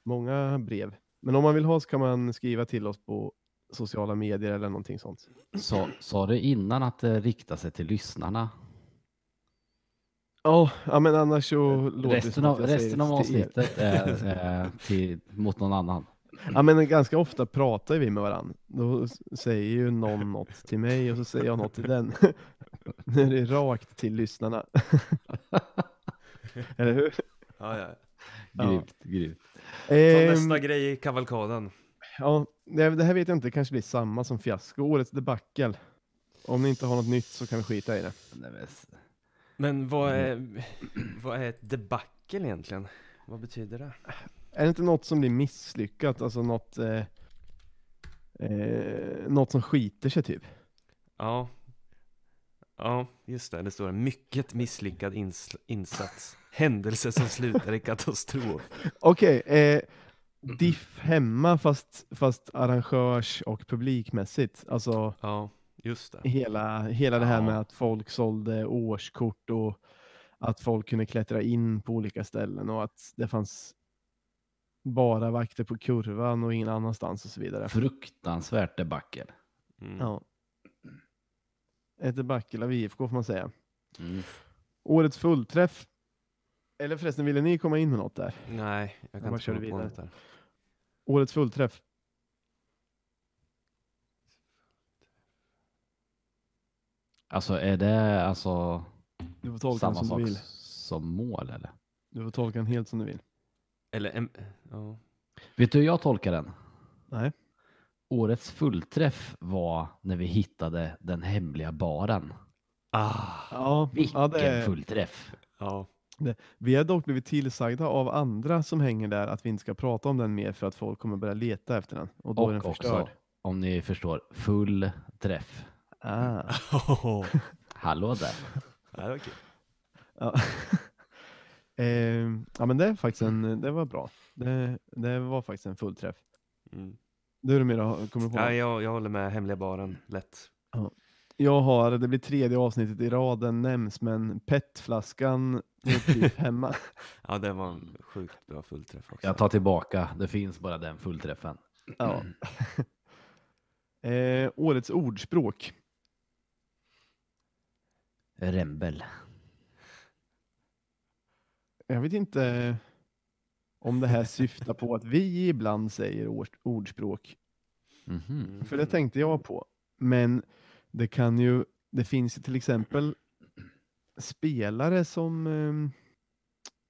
många brev. Men om man vill ha så kan man skriva till oss på sociala medier eller någonting sånt. Sa, sa du innan att det riktar sig till lyssnarna? Ja, ja men annars så låter det Resten som av, att jag säger resten det av avsnittet är, är till, mot någon annan. Ja men ganska ofta pratar vi med varandra. Då säger ju någon något till mig och så säger jag något till den. Nu är det rakt till lyssnarna. Eller hur? Ja, ja. Ja. Grymt, grymt. Ta Ehm, nästa grej i kavalkaden. ja, det här vet jag inte, det kanske blir samma som fiasko. Årets debacle. Om ni inte har något nytt så kan vi skita i det. Men vad är, vad är ett debacle egentligen? Vad betyder det? Är det inte något som blir misslyckat? Alltså något, eh, eh, något som skiter sig typ? Ja. Ja, just det. Det står en mycket misslyckad ins- insats. Händelse som slutar i katastrof. Okej, eh, diff hemma fast, fast arrangörs och publikmässigt. Alltså Ja, just det. hela, hela det här Ja. med att folk sålde årskort och att folk kunde klättra in på olika ställen och att det fanns bara vakter på kurvan och ingen annanstans och så vidare. Fruktansvärt debacle. Mm. Ja. Ett debacle av IFK får man säga. Mm. Årets fullträff. Eller förresten, ville ni komma in med något där? Nej, jag Jag kan bara inte komma på vidare. något där. Årets fullträff. Alltså är det alltså Du får tolka samma sak du vill. som mål eller? Du får tolka den helt som du vill. Eller, en, ja. Vet du hur jag tolkar den? Nej. Årets fullträff var när vi hittade den hemliga baren. Ah, Ja, Vilken ja, det, fullträff! ja. vi har dock blivit tillsagda av andra som hänger där att vi inte ska prata om den mer för att folk kommer börja leta efter den. Och då är den Och förstörd. också, om ni förstår, full träff. Ah. Hallå där. Ja, det var kul. Ja. Ehm, ja men det är faktiskt en, det var bra. Det, det var faktiskt en fullträff. Mm. Du är det mer har- kommer du på? Ja, jag, jag håller med hemliga baren, lätt. Jag har, det blir tredje avsnittet i raden nämns, men petflaskan är typ hemma. Ja, det var en sjukt bra fullträff också. Jag tar tillbaka, det finns bara den fullträffen. Ja. eh, årets ordspråk. Rembel. Jag vet inte om det här syftar på att vi ibland säger ord- ordspråk. Mm. För det tänkte jag på. Men det kan ju, det finns ju till exempel spelare som eh,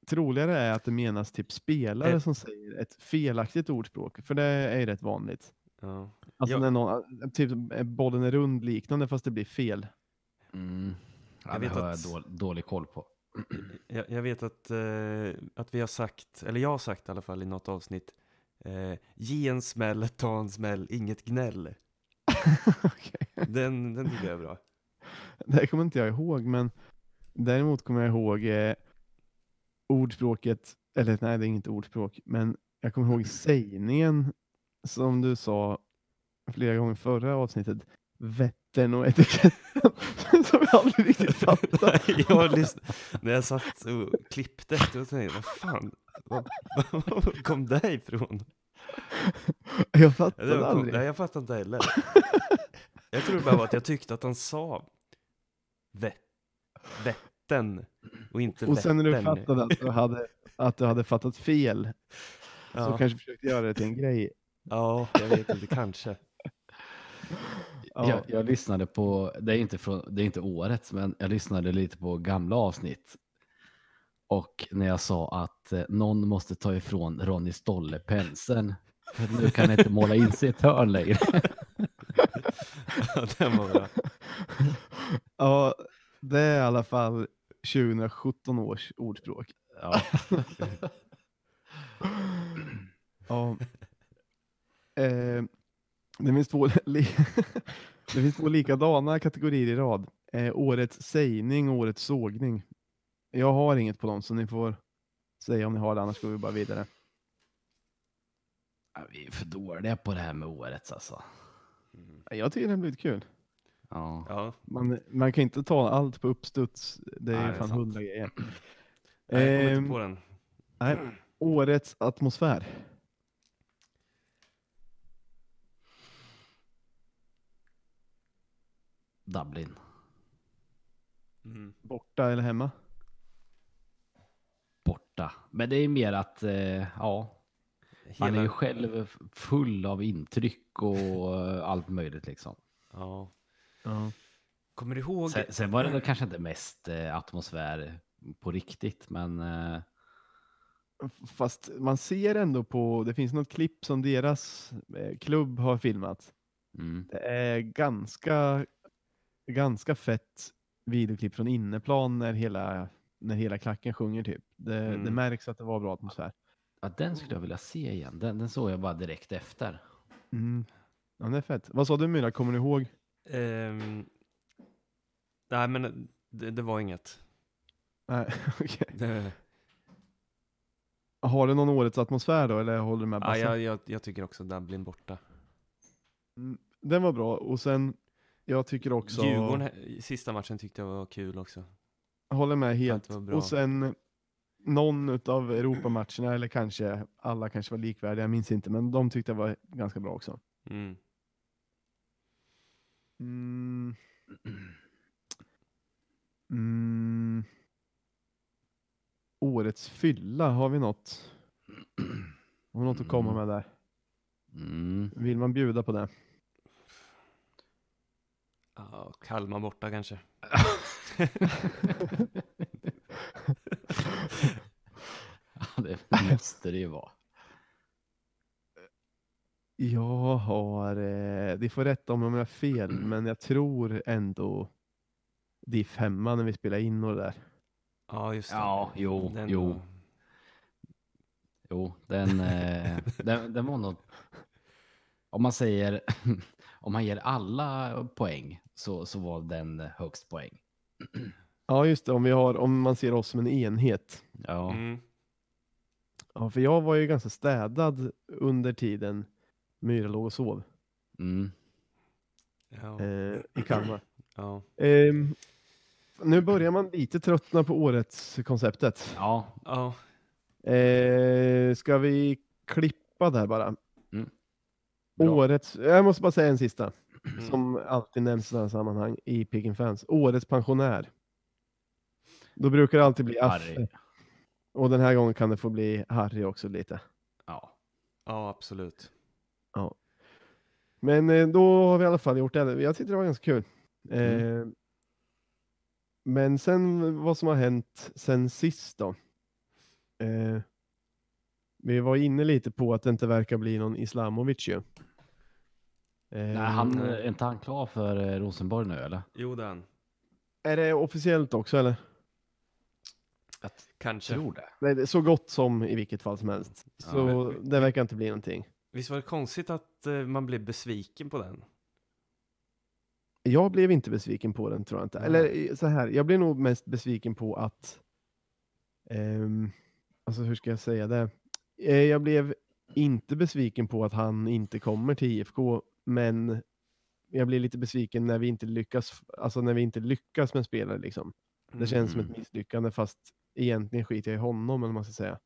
troligare är att det menas typ spelare Eh. som säger ett felaktigt ordspråk. För det är ju rätt vanligt. Ja. Alltså Ja. när någon, typ eh, bollen är rund liknande fast det blir fel. Mm. Ja, Jag det vet har jag att- dålig, dålig koll på. Jag, jag vet att, eh, att vi har sagt, eller jag har sagt i alla fall i något avsnitt, eh, ge en smäll, ta en smäll, inget gnäll. Okej. Den, den tycker jag är bra. Det här kommer inte jag ihåg, men däremot kommer jag ihåg eh, ordspråket, eller nej det är inget ordspråk, men jag kommer ihåg sägningen som du sa flera gånger förra avsnittet, Vättern och etiketten, som jag aldrig riktigt fattade. jag lyssnade, när jag satt och klippte, då tänkte jag, vad fan, vad, vad kom det ifrån? Jag Ja, fattade det var, aldrig. nej, jag fattar inte heller. Jag tror bara att jag tyckte att han sa vä, vätten och inte Och sen när du fattade att du hade, att du hade fattat fel, så Ja. kanske försökte göra det till en grej. ja, jag vet inte, kanske. Ja. Jag, jag lyssnade på, det är, inte från, det är inte årets, men jag lyssnade lite på gamla avsnitt. Och när jag sa att eh, någon måste ta ifrån Ronny Stolle penseln, för nu kan han inte måla in sig i ett hörn längre. Ja, den var bra. Ja, det är i alla fall 2017 års ordspråk. Ja. Ja. Eh, det, finns två li- det finns två likadana kategorier i rad. Eh, årets sägning och årets sågning. Jag har inget på dem, så ni får säga om ni har det, annars går vi bara vidare. Ja, Vi är för dåliga på det här med årets alltså. Jag tycker det har blivit kul. Ja. Ja, Man, man kan inte ta allt på uppstuds. Det är Nej, fan hundra grejer. nej, jag kommer Ehm, inte på den. Nej, årets atmosfär. Dublin. Mm. Borta eller hemma? Borta. Men det är mer att, eh, ja, man är ju Hela, själv full av intryck och eh, allt möjligt liksom. ja. Ja. Kommer du ihåg? Sen, sen var det nog kanske inte mest eh, atmosfär på riktigt, men eh, Fast man ser ändå på, det finns något klipp som deras eh, klubb har filmat. mm, Det är ganska, ganska fett videoklipp från inneplan när hela, när hela klacken sjunger typ. Det, Mm. det märks att det var bra atmosfär. ja, den skulle jag vilja se igen. Den, den såg jag bara direkt efter. Mm. Ja, det är fett. Vad sa du Myra, kommer du ihåg? Ehm, nej, men det, det var inget. Nej, okej. Det, Har du någon årets atmosfär då, eller håller du med ja, jag, jag, jag tycker också Dublin borta. Mm, Den var bra, och sen, jag tycker också, Djurgården, sista matchen tyckte jag var kul också. jag håller med helt. Och sen, någon av Europamatcherna, eller kanske alla kanske var likvärdiga, jag minns inte, men de tyckte jag var ganska bra också. Mm. Mm. Mm. Årets fylla, har vi något? Har vi något att komma med där? Mm. Vill man bjuda på det? Ja, Kalmar borta kanske. Ja, det måste det ju vara. Jag har, eh, det får rätta om jag har fel, men jag tror ändå det är femma när vi spelar in och det där. Ja, just det. Ja, jo, Den jo. var- Jo, den, eh, den, den var nog... Om man säger... Om man ger alla poäng så, så var den högst poäng. Ja, just det, om, vi har, om man ser oss som en enhet. Ja, Mm. Ja, för jag var ju ganska städad under tiden Myra låg och sov Ja. mm. eh, i Kalmar. ja. Ehm, nu börjar man lite tröttna på årets konceptet. ja, ja. Eh, ska vi klippa där bara? Bra. Årets, jag måste bara säga en sista, Mm. som alltid nämns i sådana sammanhang i Piggin Fans. Årets pensionär. Då brukar det alltid bli Affe. Harry. Och den här gången kan det få bli Harry också lite. ja. ja, absolut. Men eh, då har vi i alla fall gjort det. Jag tyckte det var ganska kul. Mm. Eh, men sen vad som har hänt sen sist då. Eh, vi var inne lite på att det inte verkar bli någon Islamovic ju. Eh, Nej, han, nej. är inte han klar för eh, Rosenborg nu eller? Jo, den. Är det officiellt också eller? Jag Kanske. tror det. Nej, det är så gott som i vilket fall som helst. Ja, Så men- det verkar inte bli någonting. Visst var det konstigt att eh, man blev besviken på den? Jag blev inte besviken på den tror jag inte. Nej. Eller eh, så här, jag blev nog mest besviken på att, ehm, alltså hur ska jag säga det? Eh, jag blev inte besviken på att han inte kommer till IFK, men jag blir lite besviken när vi inte lyckas, alltså när vi inte lyckas med spelare liksom. Det känns som Mm. ett misslyckande fast egentligen skiter jag i honom eller man ska säga.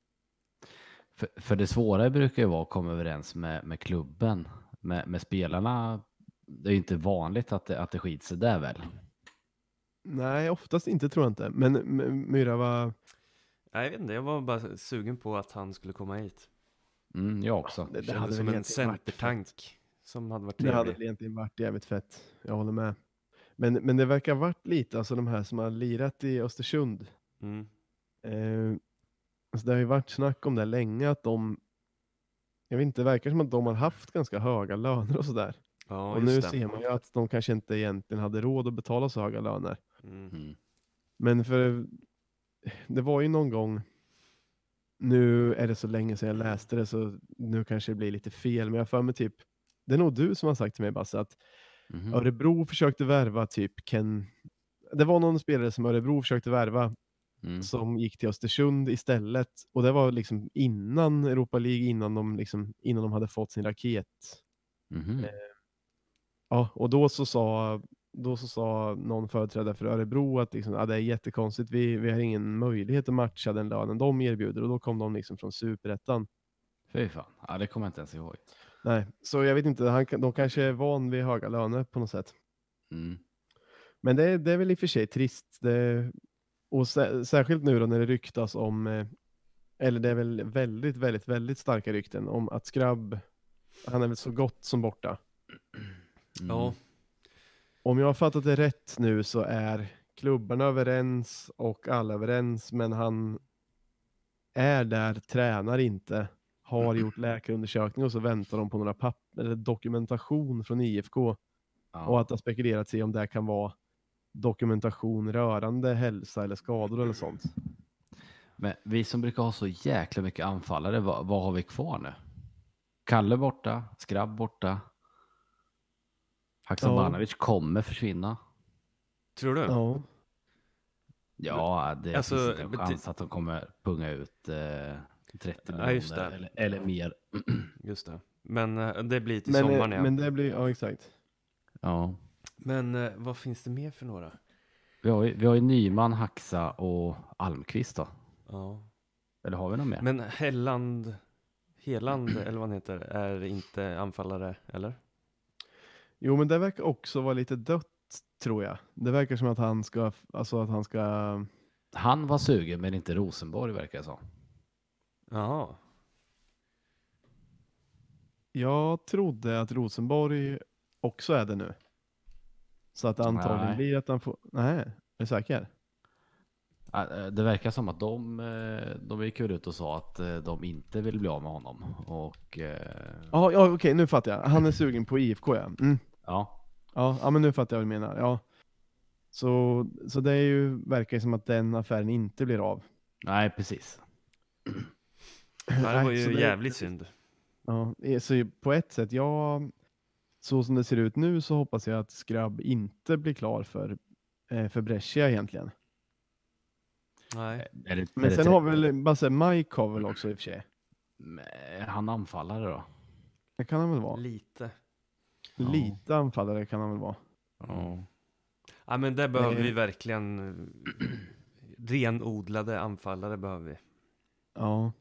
För, för det svåra brukar ju vara att komma överens med, med klubben. Med, med spelarna, det är ju inte vanligt att det, att det skiter sig där väl? Nej, oftast inte tror jag inte. Men Myra, vad, Nej, jag vet inte, jag var bara sugen på att han skulle komma hit. Mm, jag också. det, det Kändes hade som en centertank som hade varit Det hade trevlig. väl egentligen varit jävligt fett. Jag håller med. Men, men det verkar ha varit lite, alltså de här som har lirat i Östersund. Mm. Eh, alltså det har ju varit snack om det länge, att de, jag vet inte, det verkar som att de har haft ganska höga löner och sådär. Ja, och nu det. ser man ju att de kanske inte egentligen hade råd att betala så höga löner. Mm. Mm. Men för det var ju någon gång, nu är det så länge sedan jag läste det så nu kanske det blir lite fel, men jag för mig typ, det är nog du som har sagt till mig Basse, att Mhm. Örebro försökte värva typ Ken, det var någon spelare som Örebro försökte värva Mm. som gick till Östersund istället och det var liksom innan Europa League, innan de, liksom, innan de hade fått sin raket. Mhm. Ja, och då så sa, då så sa någon företrädare för Örebro att liksom, ja, det är jättekonstigt, vi, vi har ingen möjlighet att matcha den lönen de erbjuder och då kom de liksom från superettan. Fy fan. Ja, det kommer jag inte ens ihåg. Nej, så jag vet inte, han, de kanske är van vid höga löner på något sätt. Mm. Men det, är- det är väl i och för sig trist. Det, och sä, särskilt nu då när det ryktas om, eh, eller det är väl väldigt, väldigt, väldigt starka rykten om att Skrabb, han är väl så gott som borta. Mm. Ja, Om jag har fattat det rätt nu så är klubbarna överens och alla överens, men han är där, tränar inte, har gjort läkarundersökning och så väntar de på några papper eller dokumentation från IFK Ja. och att det har spekulerats i om det kan vara dokumentation rörande hälsa eller skador eller sånt. Men vi som brukar ha så jäkla mycket anfallare, vad, vad har vi kvar nu? Kalle borta, Skrabb borta. Haksabanovic kommer försvinna. tror du? Ja. Ja, det Alltså, finns inte en chans att de kommer punga ut eh, 30 Ja, miljoner det. eller, eller mer. Just det. Men eh, det blir till Men, eh, sommaren ja. men det blir, ja exakt. Ja. Men eh, vad finns det mer för några? Vi har, ju, vi har ju Nyman, Haxa och Almqvist då. Ja. Eller har vi något mer? Men Helland, Heland eller vad han heter, är inte anfallare, eller? Jo, men det verkar också vara lite dött, tror jag. Det verkar som att han ska, alltså att han ska, Han var sugen men inte Rosenborg verkar det som. Jaha. jag trodde att Rosenborg också är det nu. Så att det antagligen Nej. blir att han får, nej, är du säker? Äh, Det verkar som att de, eh, de gick väl ut och sa att eh, de inte vill bli av med honom. Och eh, Ja, ja okej, nu fattar jag. Han är sugen på IFK ja. Mm. Ja, Ja, ja, men nu fattar jag vad du menar. Ja. Så, så det är ju, verkar ju som att den affären inte blir av. nej precis. Ja, det var Nej, ju så det- jävligt synd. Ja, eh, så på ett sätt, ja, så som det ser ut nu så hoppas jag att Skrabb inte blir klar för, eh, för Brescia egentligen. Nej. Är det, är Men det sen tre- har väl Basse Mike har väl också i och för sig. Är han anfallare då? Det kan han väl vara. Lite. Ja. Lite anfallare kan han väl vara. Ja. Ja men det behöver Nej. vi verkligen. eh, Renodlade anfallare behöver vi. Ja,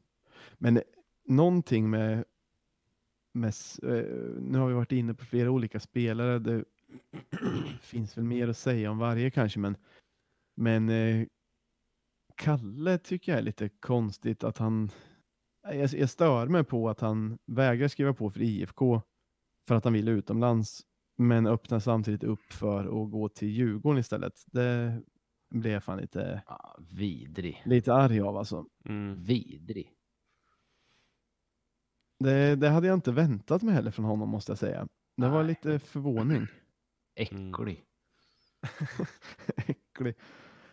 men någonting med, med eh, nu har vi varit inne på flera olika spelare. Det finns väl mer att säga om varje kanske, men, men eh, Kalle tycker jag är lite konstigt att han, jag, jag stör mig på att han vägrar skriva på för IFK för att han vill utomlands, men öppnar samtidigt upp för att gå till Djurgården istället. Det blev jag fan lite, Ja, vidrig. lite arg av alltså. Mm. Vidrig. Det, det hade jag inte väntat mig heller från honom måste jag säga. Det var Nej. lite förvåning. Äcklig. Äcklig.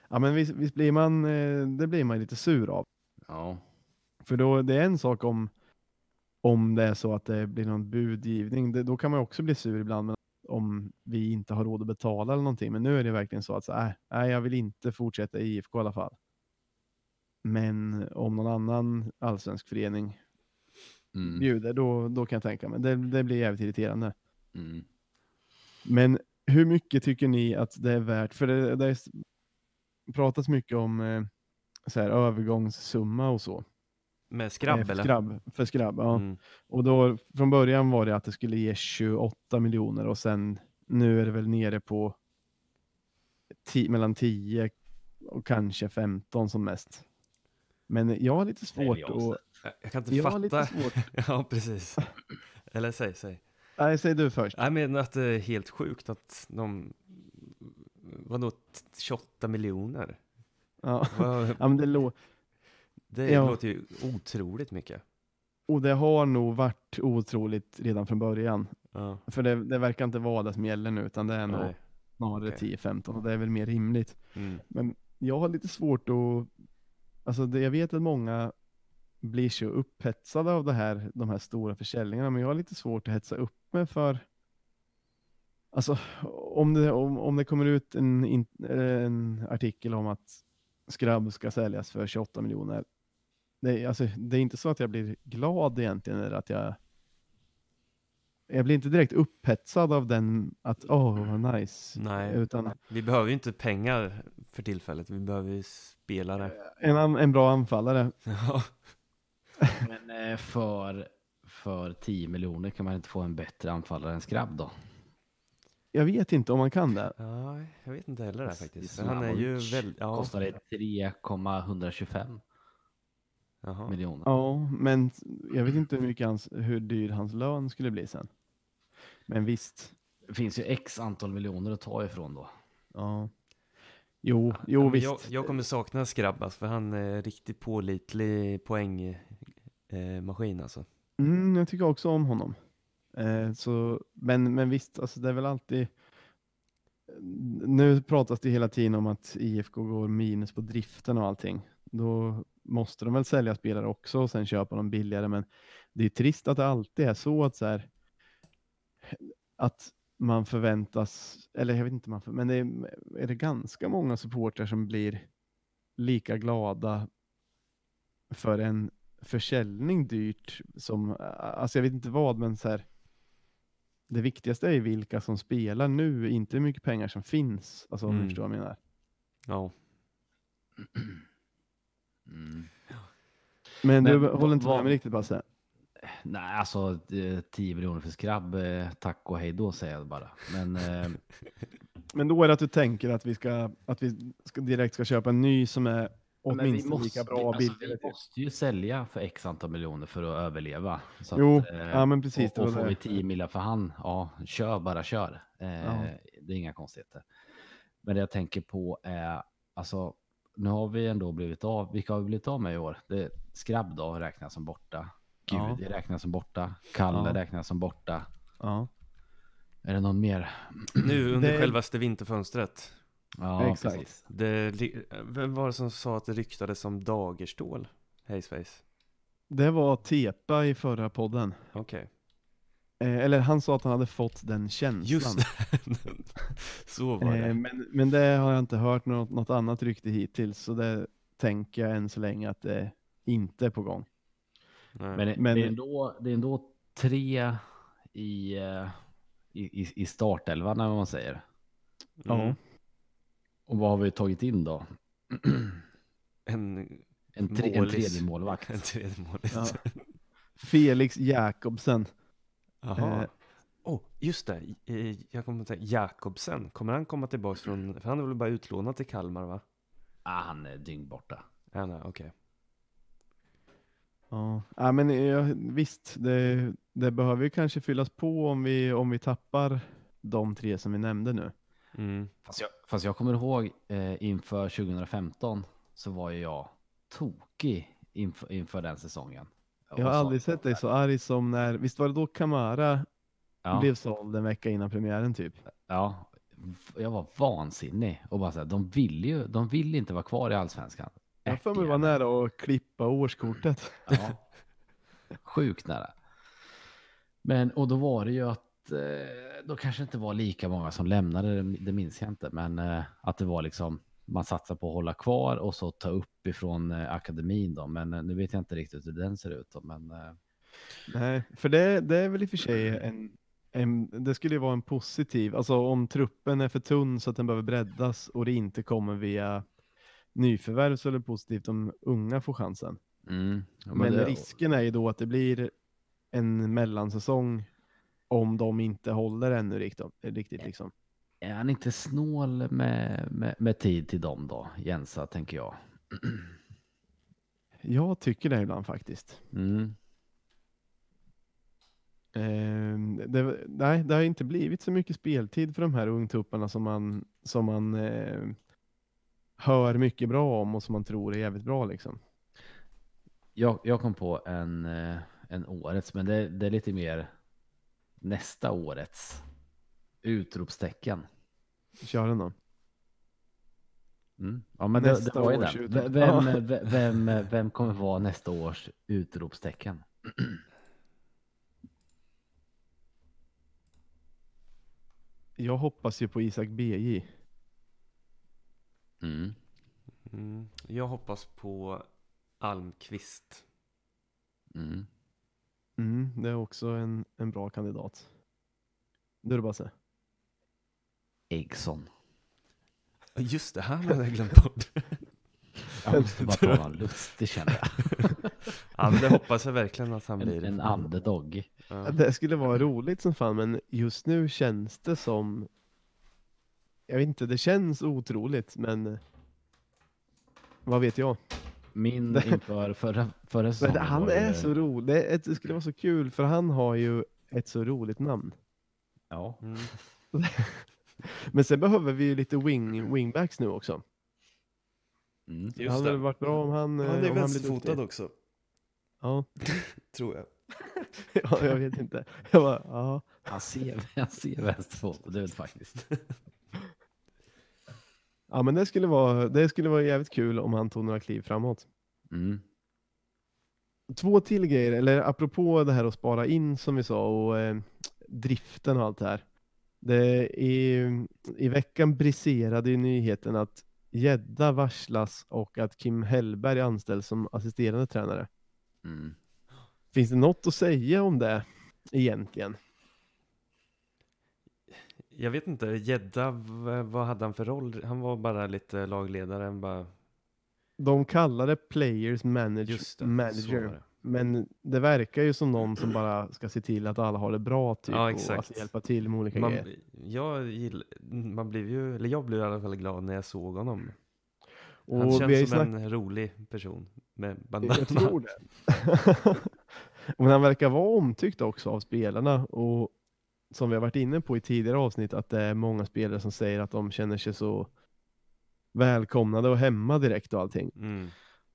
Ja men visst, visst blir man, eh, det blir man lite sur av. Ja. För då, det är en sak om, om det är så att det blir någon budgivning. Det, då kan man också bli sur ibland men om vi inte har råd att betala eller någonting. Men nu är det verkligen så att så, äh, nej, jag vill inte fortsätta i IFK i alla fall. Men om någon annan allsvensk förening Mm. bjuder, då, då kan jag tänka mig. Det, det blir jävligt irriterande. Mm. Men hur mycket tycker ni att det är värt? För det, det pratas mycket om eh, så här, övergångssumma och så. Med Eh, skrabb för eller? Skrabb, för skrabb, ja. Mm. Och då, från början var det att det skulle ge 28 miljoner och sen nu är det väl nere på mellan 10 och kanske 15 som mest. Men jag har lite svårt att... Jag- kan inte Jag fatta. lite svårt. ja precis. Eller säg, säg. Nej, säg du först. Jag menar att det är helt sjukt att de, vadå, t- 28 miljoner? Ja. Ja, men det lå- Det Ja. låter ju otroligt mycket. och det har nog varit otroligt redan från början. Ja. För det, det verkar inte vara det som gäller nu, utan det är nog snarare Okej. 10-15 och det är väl mer rimligt. Mm. Men jag har lite svårt att, alltså det, jag vet att många blir så upphetsade av det här, de här stora försäljningarna, men jag har lite svårt att hetsa upp mig för, alltså om det, om, om det kommer ut en, en artikel om att Skrabb ska säljas för 28 miljoner, det, är- alltså, det är inte så att jag blir glad egentligen, eller att jag jag blir inte direkt upphetsad av den, att åh vad nice. Nej. Utan Vi behöver ju inte pengar för tillfället, vi behöver ju spelare. en, en bra anfallare. Ja. Men eh, för, för 10 miljoner kan man inte få en bättre anfallare än Skrabb då? jag vet inte om man kan det. Ja, jag vet inte heller det här faktiskt. Han är ju väldigt... Ja, Kostade 3,125 jaha. miljoner. Ja, men jag vet inte hur, mycket hans, hur dyr hans lön skulle bli sen. Men visst. Det finns ju x antal miljoner att ta ifrån då. Ja. Jo, jo Ja, visst. jag, jag kommer sakna Skrabbas för han är riktigt pålitlig poängmaskin eh, maskin alltså. Mm, jag tycker också om honom. Eh, så, men, men visst, alltså det är väl alltid... Nu pratas det hela tiden om att IFK går minus på driften och allting. Då måste de väl sälja spelare också och sen köpa dem billigare. Men det är trist att det alltid är så att så här, att man förväntas, eller jag vet inte, man för, men det är, är det ganska många supportrar som blir lika glada för en försäljning dyrt som, alltså jag vet inte vad, men så här. Det viktigaste är vilka som spelar nu, inte hur mycket pengar som finns. Alltså om Mm. du förstår vad jag menar. Ja. Mm. Men, Men du håller inte med mig riktigt Basse? Nej, alltså eh, 10 miljoner för skrabb, eh, tack och hej då säger jag bara. Men eh, Men då är det att du tänker att vi ska, att vi ska direkt ska köpa en ny som är men åtminstone lika bra alltså, billigare. vi måste ju sälja för x antal miljoner för att överleva. Så Jo, att, eh, ja men precis. och, och får vi 10 miljoner för han, ja, kör bara kör. Eh, Ja. Det är inga konstigheter. Men det jag tänker på är, alltså, nu har vi ändå blivit av, vilka har vi blivit av med i år? Det, Skrabb då räknas som borta. Gud Ja. det räknas som borta. Kalle Ja. räknas som borta. Ja, Är det någon mer? Nu under Det- självaste vinterfönstret. Ja, Exakt. precis. Det, vem var det som sa att det ryktades om Dagerstål? Hejsface. det var Tepa i förra podden. Okej. Eh, eller han sa att han hade fått den känslan. Just det. Så var Eh, det. men, men det har jag inte hört något, något annat rykte hittills, så det tänker jag än så länge att det inte är på gång. Nej. Men, det, Men- det, är ändå, det är ändå tre i, eh, i, i- startelvan, när man säger. Ja. Mm. Och vad har vi tagit in då? En, En, tre, en tredje målvakt. en tredje målis. Ja. Felix Jakobsen. Jaha. Eh. oh, just det. Eh, Jag kommer att tänka, Jakobsen. Kommer han komma tillbaka från, för han är väl bara utlånad till Kalmar va? Ah, han är dyngborta. Ja, nej, okej. Ja, ja men ja, visst, det, det behöver ju kanske fyllas på om vi, om vi tappar de tre som vi nämnde nu. Mm. Fast jag, fast jag kommer ihåg eh, inför 2015 så var ju jag tokig inför, inför den säsongen. Jag har aldrig sett dig så arg som när, visst var det då Kamara ja, blev såld en vecka innan premiären typ? ja, jag var vansinnig och bara så här, de vill ju, de vill inte vara kvar i allsvenskan. Jag för mig var Äckliga. nära att klippa årskortet. Ja. Sjukt nära. Men och då var det ju att eh, då kanske inte var lika många som lämnade, det, det minns jag inte, men eh, att det var liksom man satsar på att hålla kvar och så ta upp ifrån eh, akademin då. Men eh, nu vet jag inte riktigt hur den ser ut då, men eh, Nej, för det, det är väl i och för sig en, en, det skulle ju vara en positiv, alltså om truppen är för tunn så att den behöver breddas och det inte kommer via nyförvärv så är det positivt om unga får chansen. mm, ja, Men, det, risken är ju då att det blir en mellansäsong om de inte håller ännu riktigt, riktigt liksom. Är han inte snål med, med, med tid till dem då, Jensa, tänker jag. Jag tycker det ibland faktiskt. Mm. Eh, det, nej, det har inte blivit så mycket speltid för de här ungtupparna som man, som man eh, hör mycket bra om och som man tror är jävligt bra liksom. Jag, jag kom på en, eh, en årets, men det, det är lite mer nästa årets utropstecken. Kör den då. Mm. Ja, men det, Nästa det var ju den. utrop. V- Vem, v- vem, vem kommer vara nästa års utropstecken? Jag hoppas ju på Isak BJ. Mm. Mm. Jag hoppas på Almqvist. Mm. Mm, det är också en, en bra kandidat. Du är det bara så. Eggson. Just det, han hade jag glömt bort. Jag måste bara ta någon lustig känner jag. Ja, men det hoppas jag verkligen att han En, blir. en underdog. Ja. Det skulle vara roligt som fan, men just nu känns det som jag vet inte, det känns otroligt, men vad vet jag? Min inför förra, förra säsongen han är ju- så rolig, det skulle vara så kul, för han har ju ett så roligt namn. Ja, Mm. Men sen behöver vi ju lite wing, wingbacks nu också. mm. det hade väl varit bra om han, Han eh, är om han blir vänsterfotad också, Ja. tror jag. ja, jag vet inte. Jag bara, ja. han ser, han ser vänsterfotad ut faktiskt. ja, men det skulle, vara, det skulle vara jävligt kul om han tog några kliv framåt. Mm. Två till grejer, eller apropå det här att spara in som vi sa och eh, driften och allt det här. Det är, I veckan briserade ju nyheten att Gedda varslas och att Kim Hellberg anställs som assisterande tränare. Mm. Finns det något att säga om det egentligen? Jag vet inte, Gedda, v- vad hade han för roll? Han var bara lite lagledare, bara, De kallar det players manage, just det, så manager. Men det verkar ju som någon som bara ska se till att alla har det bra typ, Ja, och alltså, hjälpa till med olika grejer. Man, jag gill, man blev ju, eller jag blev i alla fall glad när jag såg honom. Han Och ju känns som en rolig person med bandana. Jag tror det. Men han verkar vara omtyckt också av spelarna och som vi har varit inne på i tidigare avsnitt att det är många spelare som säger att de känner sig så välkomnade och hemma direkt och allting. Mm,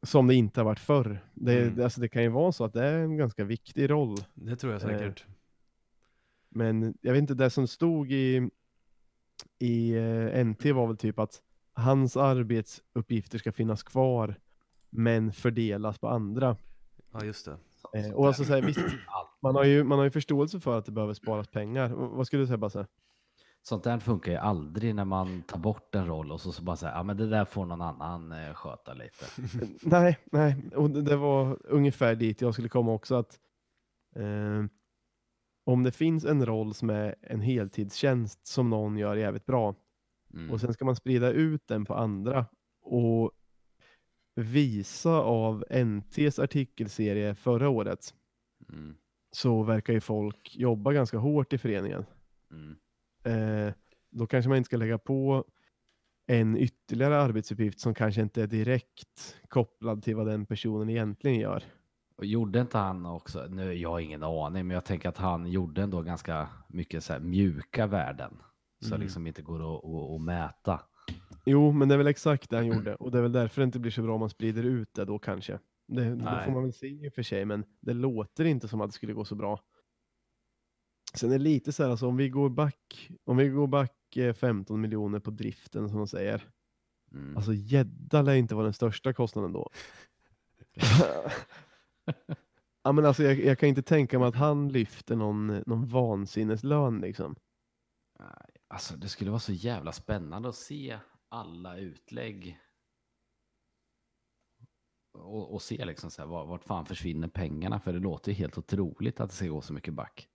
Som det inte har varit förr. Det, Mm. alltså det kan ju vara så att det är en ganska viktig roll. det tror jag säkert. Men jag vet inte, det som stod i, i eh, NT var väl typ att hans arbetsuppgifter ska finnas kvar men fördelas på andra. Ja, just det. Eh, och alltså så här, visst, man har, ju, man har ju förståelse för att det behöver sparas pengar. Vad skulle du säga Basse? Sånt där funkar ju aldrig när man tar bort en roll och så, så bara säga, ja men det där får någon annan eh, sköta lite. nej, nej, och det, det var ungefär dit jag skulle komma också att eh, om det finns en roll som är en heltidstjänst som någon gör jävligt bra Mm. och sen ska man sprida ut den på andra och visa av NTs artikelserie förra året Mm. så verkar ju folk jobba ganska hårt i föreningen. Mm. Eh, då kanske man inte ska lägga på en ytterligare arbetsuppgift som kanske inte är direkt kopplad till vad den personen egentligen gör. Och gjorde inte han också, nu jag har ingen aning, men jag tänker att han gjorde ändå ganska mycket så mjuka värden. Så Mm. liksom inte går att, att, att mäta. Jo, men det är väl exakt det han gjorde och det är väl därför det inte blir så bra om man sprider ut det då kanske. Det, Nej. får man väl se i och för sig, men det låter inte som att det skulle gå så bra. Sen är det lite så här, alltså, om vi går back, om vi går back eh, 15 miljoner på driften som de säger, Mm. Alltså gädda lär inte vara den största kostnaden då. ja, men alltså, jag, jag kan inte tänka mig att han lyfter någon, någon vansinneslön liksom. Alltså det skulle vara så jävla spännande att se alla utlägg. Och, och se liksom så här, var- vart fan försvinner pengarna? För det låter ju helt otroligt att det ska gå så mycket back.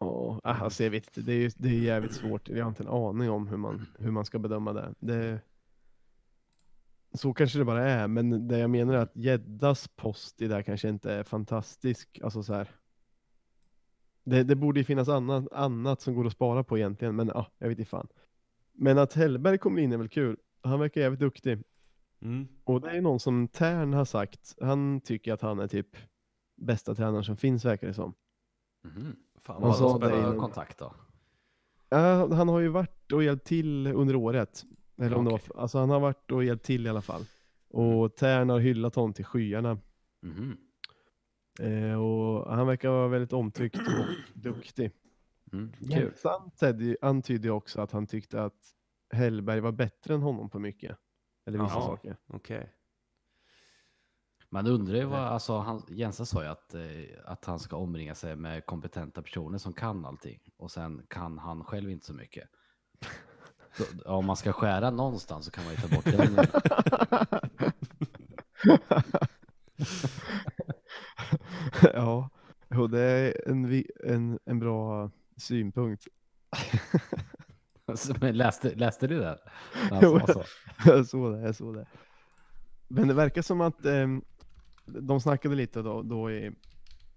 Ja, alltså jag vet inte, det är, ju- det är jävligt svårt. Jag har inte en aning om hur man, hur man ska bedöma det. det. Så kanske det bara är, men det jag menar är att gäddas post i det här kanske inte är fantastisk. Alltså så här. Det, det borde ju finnas annat, annat som går att spara på egentligen, men ja, jag vet inte fan. Men att Hellberg kommer in är väl kul. Han verkar jävligt duktig. Mm. Och det är någon som Tern har sagt, han tycker att han är typ bästa tränaren som finns verkar det som. Mhm. Fan Vad sa spännande. det? Vad kontakt då? Ja, han har ju varit och hjälpt till under året. Eller om det Okej. var, alltså han har varit och hjälpt till i alla fall. Och Tern har hyllat honom till skyarna. Mhm. Eh, och han verkar vara väldigt omtyckt och duktig. Mm. Kul. Antydde, antydde också att han tyckte att Hellberg var bättre än honom på mycket. Eller vissa Jaha. saker. Okej. Man undrar ju vad, alltså han, Jensa sa ju att, eh, att han ska omringa sig med kompetenta personer som kan allting. Och sen kan han själv inte så mycket. Så, om man ska skära någonstans så kan man ju ta bort den. ja, och det är en, en, en bra synpunkt. Men läste, läste du det? Han Jo. Jag såg det, jag såg det. Men det verkar som att ehm, de snackade lite då, då i,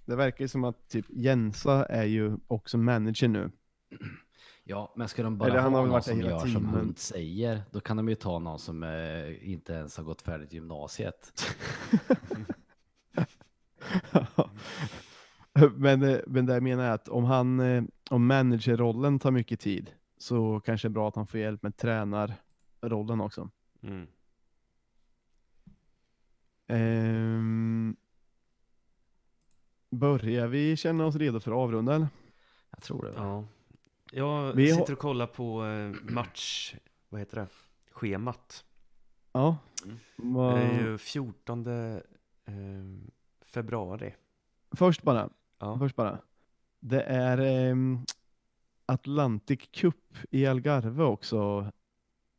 det verkar ju som att typ Jensa är ju också manager nu. Ja, men ska de bara Eller han har ha någon varit där som hela gör som tiden, hund säger, då kan de ju ta någon som eh, inte ens har gått färdigt gymnasiet. men, eh, men det jag menar är att om han, eh, om managerrollen tar mycket tid så kanske det är bra att han får hjälp med tränarrollen också. Mm. Ehm, börjar vi känna oss redo för att avrunda eller? Jag tror det. Ja. Jag Vi har- sitter och kollar på eh, match, vad heter det, schemat. Ja. Mm. Vad- Det är ju 14 eh, februari. Först bara, Ja. först bara. Det är ehm, Atlantic Cup i Algarve också.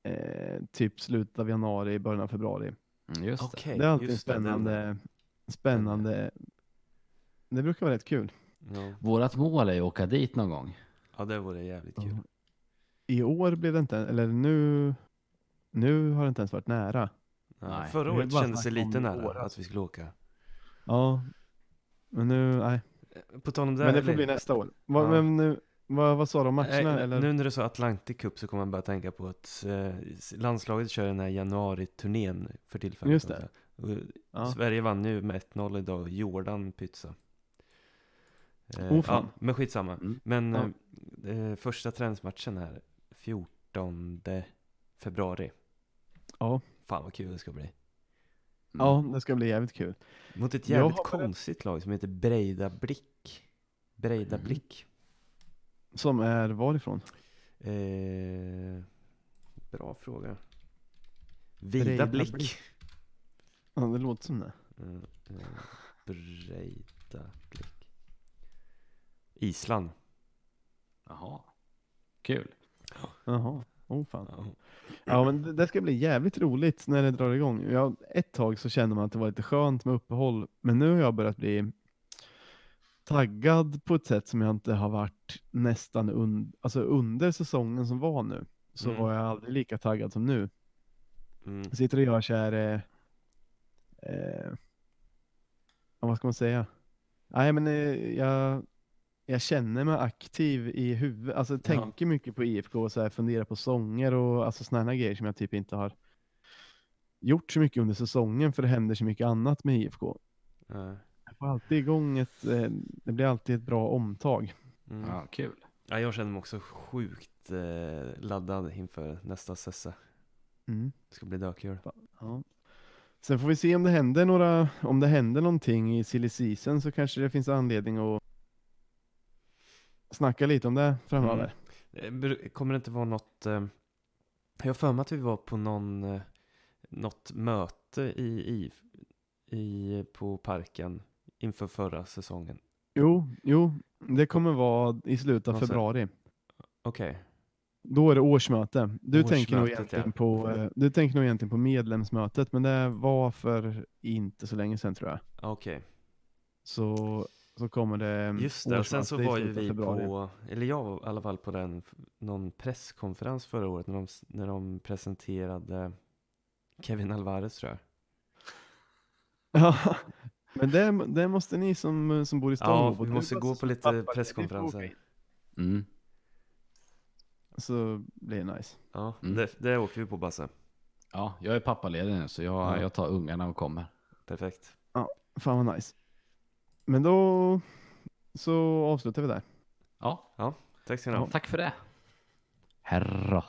Eh, typ slutet av januari, början av februari. Mm, just det. Okej, det är alltid just det, den- spännande. Spännande. Det brukar vara rätt kul. Ja. Vårat mål är ju att åka dit någon gång. ja, det vore jävligt kul. I år blev det inte, eller nu, nu har det inte ens varit nära. Nej, förra året kändes det lite nära våras. att vi skulle åka. Ja, men nu, nej. På tal om det. Men det får bli nästa år. Ja. men nu, vad, vad sa om matcherna? Nej, eller? Nu när du sa Atlantic Cup så kommer man bara tänka på att eh, landslaget kör den här januari-turnén för tillfället. Just det. Och ja. Sverige vann ju med 1-0 idag, Jordan pytsa. Eh, Oh, fan. ja, men skitsamma. Mm. Men Ja. eh, eh, första träningsmatchen är 14 februari. Ja. Fan vad kul det ska bli. Mm. ja, det ska bli jävligt kul. Mot ett jävligt konstigt lag som heter Breida Blick. Breida Mm. Som är varifrån? Eh, bra fråga. Vida Blick. Blick. Ja, det låter som det. Eh, eh, Breida Blick. Island. Jaha. Kul. Jaha, oh fan. Ja. Ja, men det, det ska bli jävligt roligt när det drar igång. Jag, ett tag så kände man att det var lite skönt med uppehåll, men nu har jag börjat bli taggad på ett sätt som jag inte har varit nästan un, alltså under säsongen som var nu. Så Mm. var jag aldrig lika taggad som nu. Mm. Jag sitter och gör så här, eh, eh, vad ska man säga? Nej men eh, jag, jag känner mig aktiv i huvudet, alltså tänker mycket på IFK och så här, funderar på sånger och alltså sådana grejer som jag typ inte har gjort så mycket under säsongen för det händer så mycket annat med IFK. Ja. Får alltid igång ett, eh, det blir alltid ett bra omtag. Mm. Ja, kul. Ja, jag känner mig också sjukt eh, laddad inför nästa sessa. Mm. Det ska bli dökul. Ja. Sen får vi se om det händer några, om det händer någonting i silly season så kanske det finns anledning att snacka lite om det framöver. Eh, br- Kommer det inte vara något... Eh, jag har för mig att vi var på någon, eh, något möte i, i, i, på parken inför förra säsongen. Jo, jo, det kommer vara i slutet av februari. Okej. Då är det årsmöte. Du tänker nog Årsmötet, egentligen ja. på, eh, du tänker nog egentligen på medlemsmötet, men det var för inte så länge sedan tror jag. Okej. Så, så kommer det Just det, och sen så var ju vi februari. på, eller jag var i alla fall på den, någon presskonferens förra året när de, när de presenterade Kevin Alvarez tror jag. Ja, men det, det måste ni som, som bor i stan Ja, gå på. vi Du måste gå på lite pappa, presskonferenser. Mm. Så blir det nice. Ja, Mm. det, det åker vi på Basse. Ja, jag är pappaledig nu så jag, Ja. jag tar ungarna och kommer. Perfekt. Fan vad nice. Men då så avslutar vi där. Ja, Tack ska ni ha. tack för det. Herra.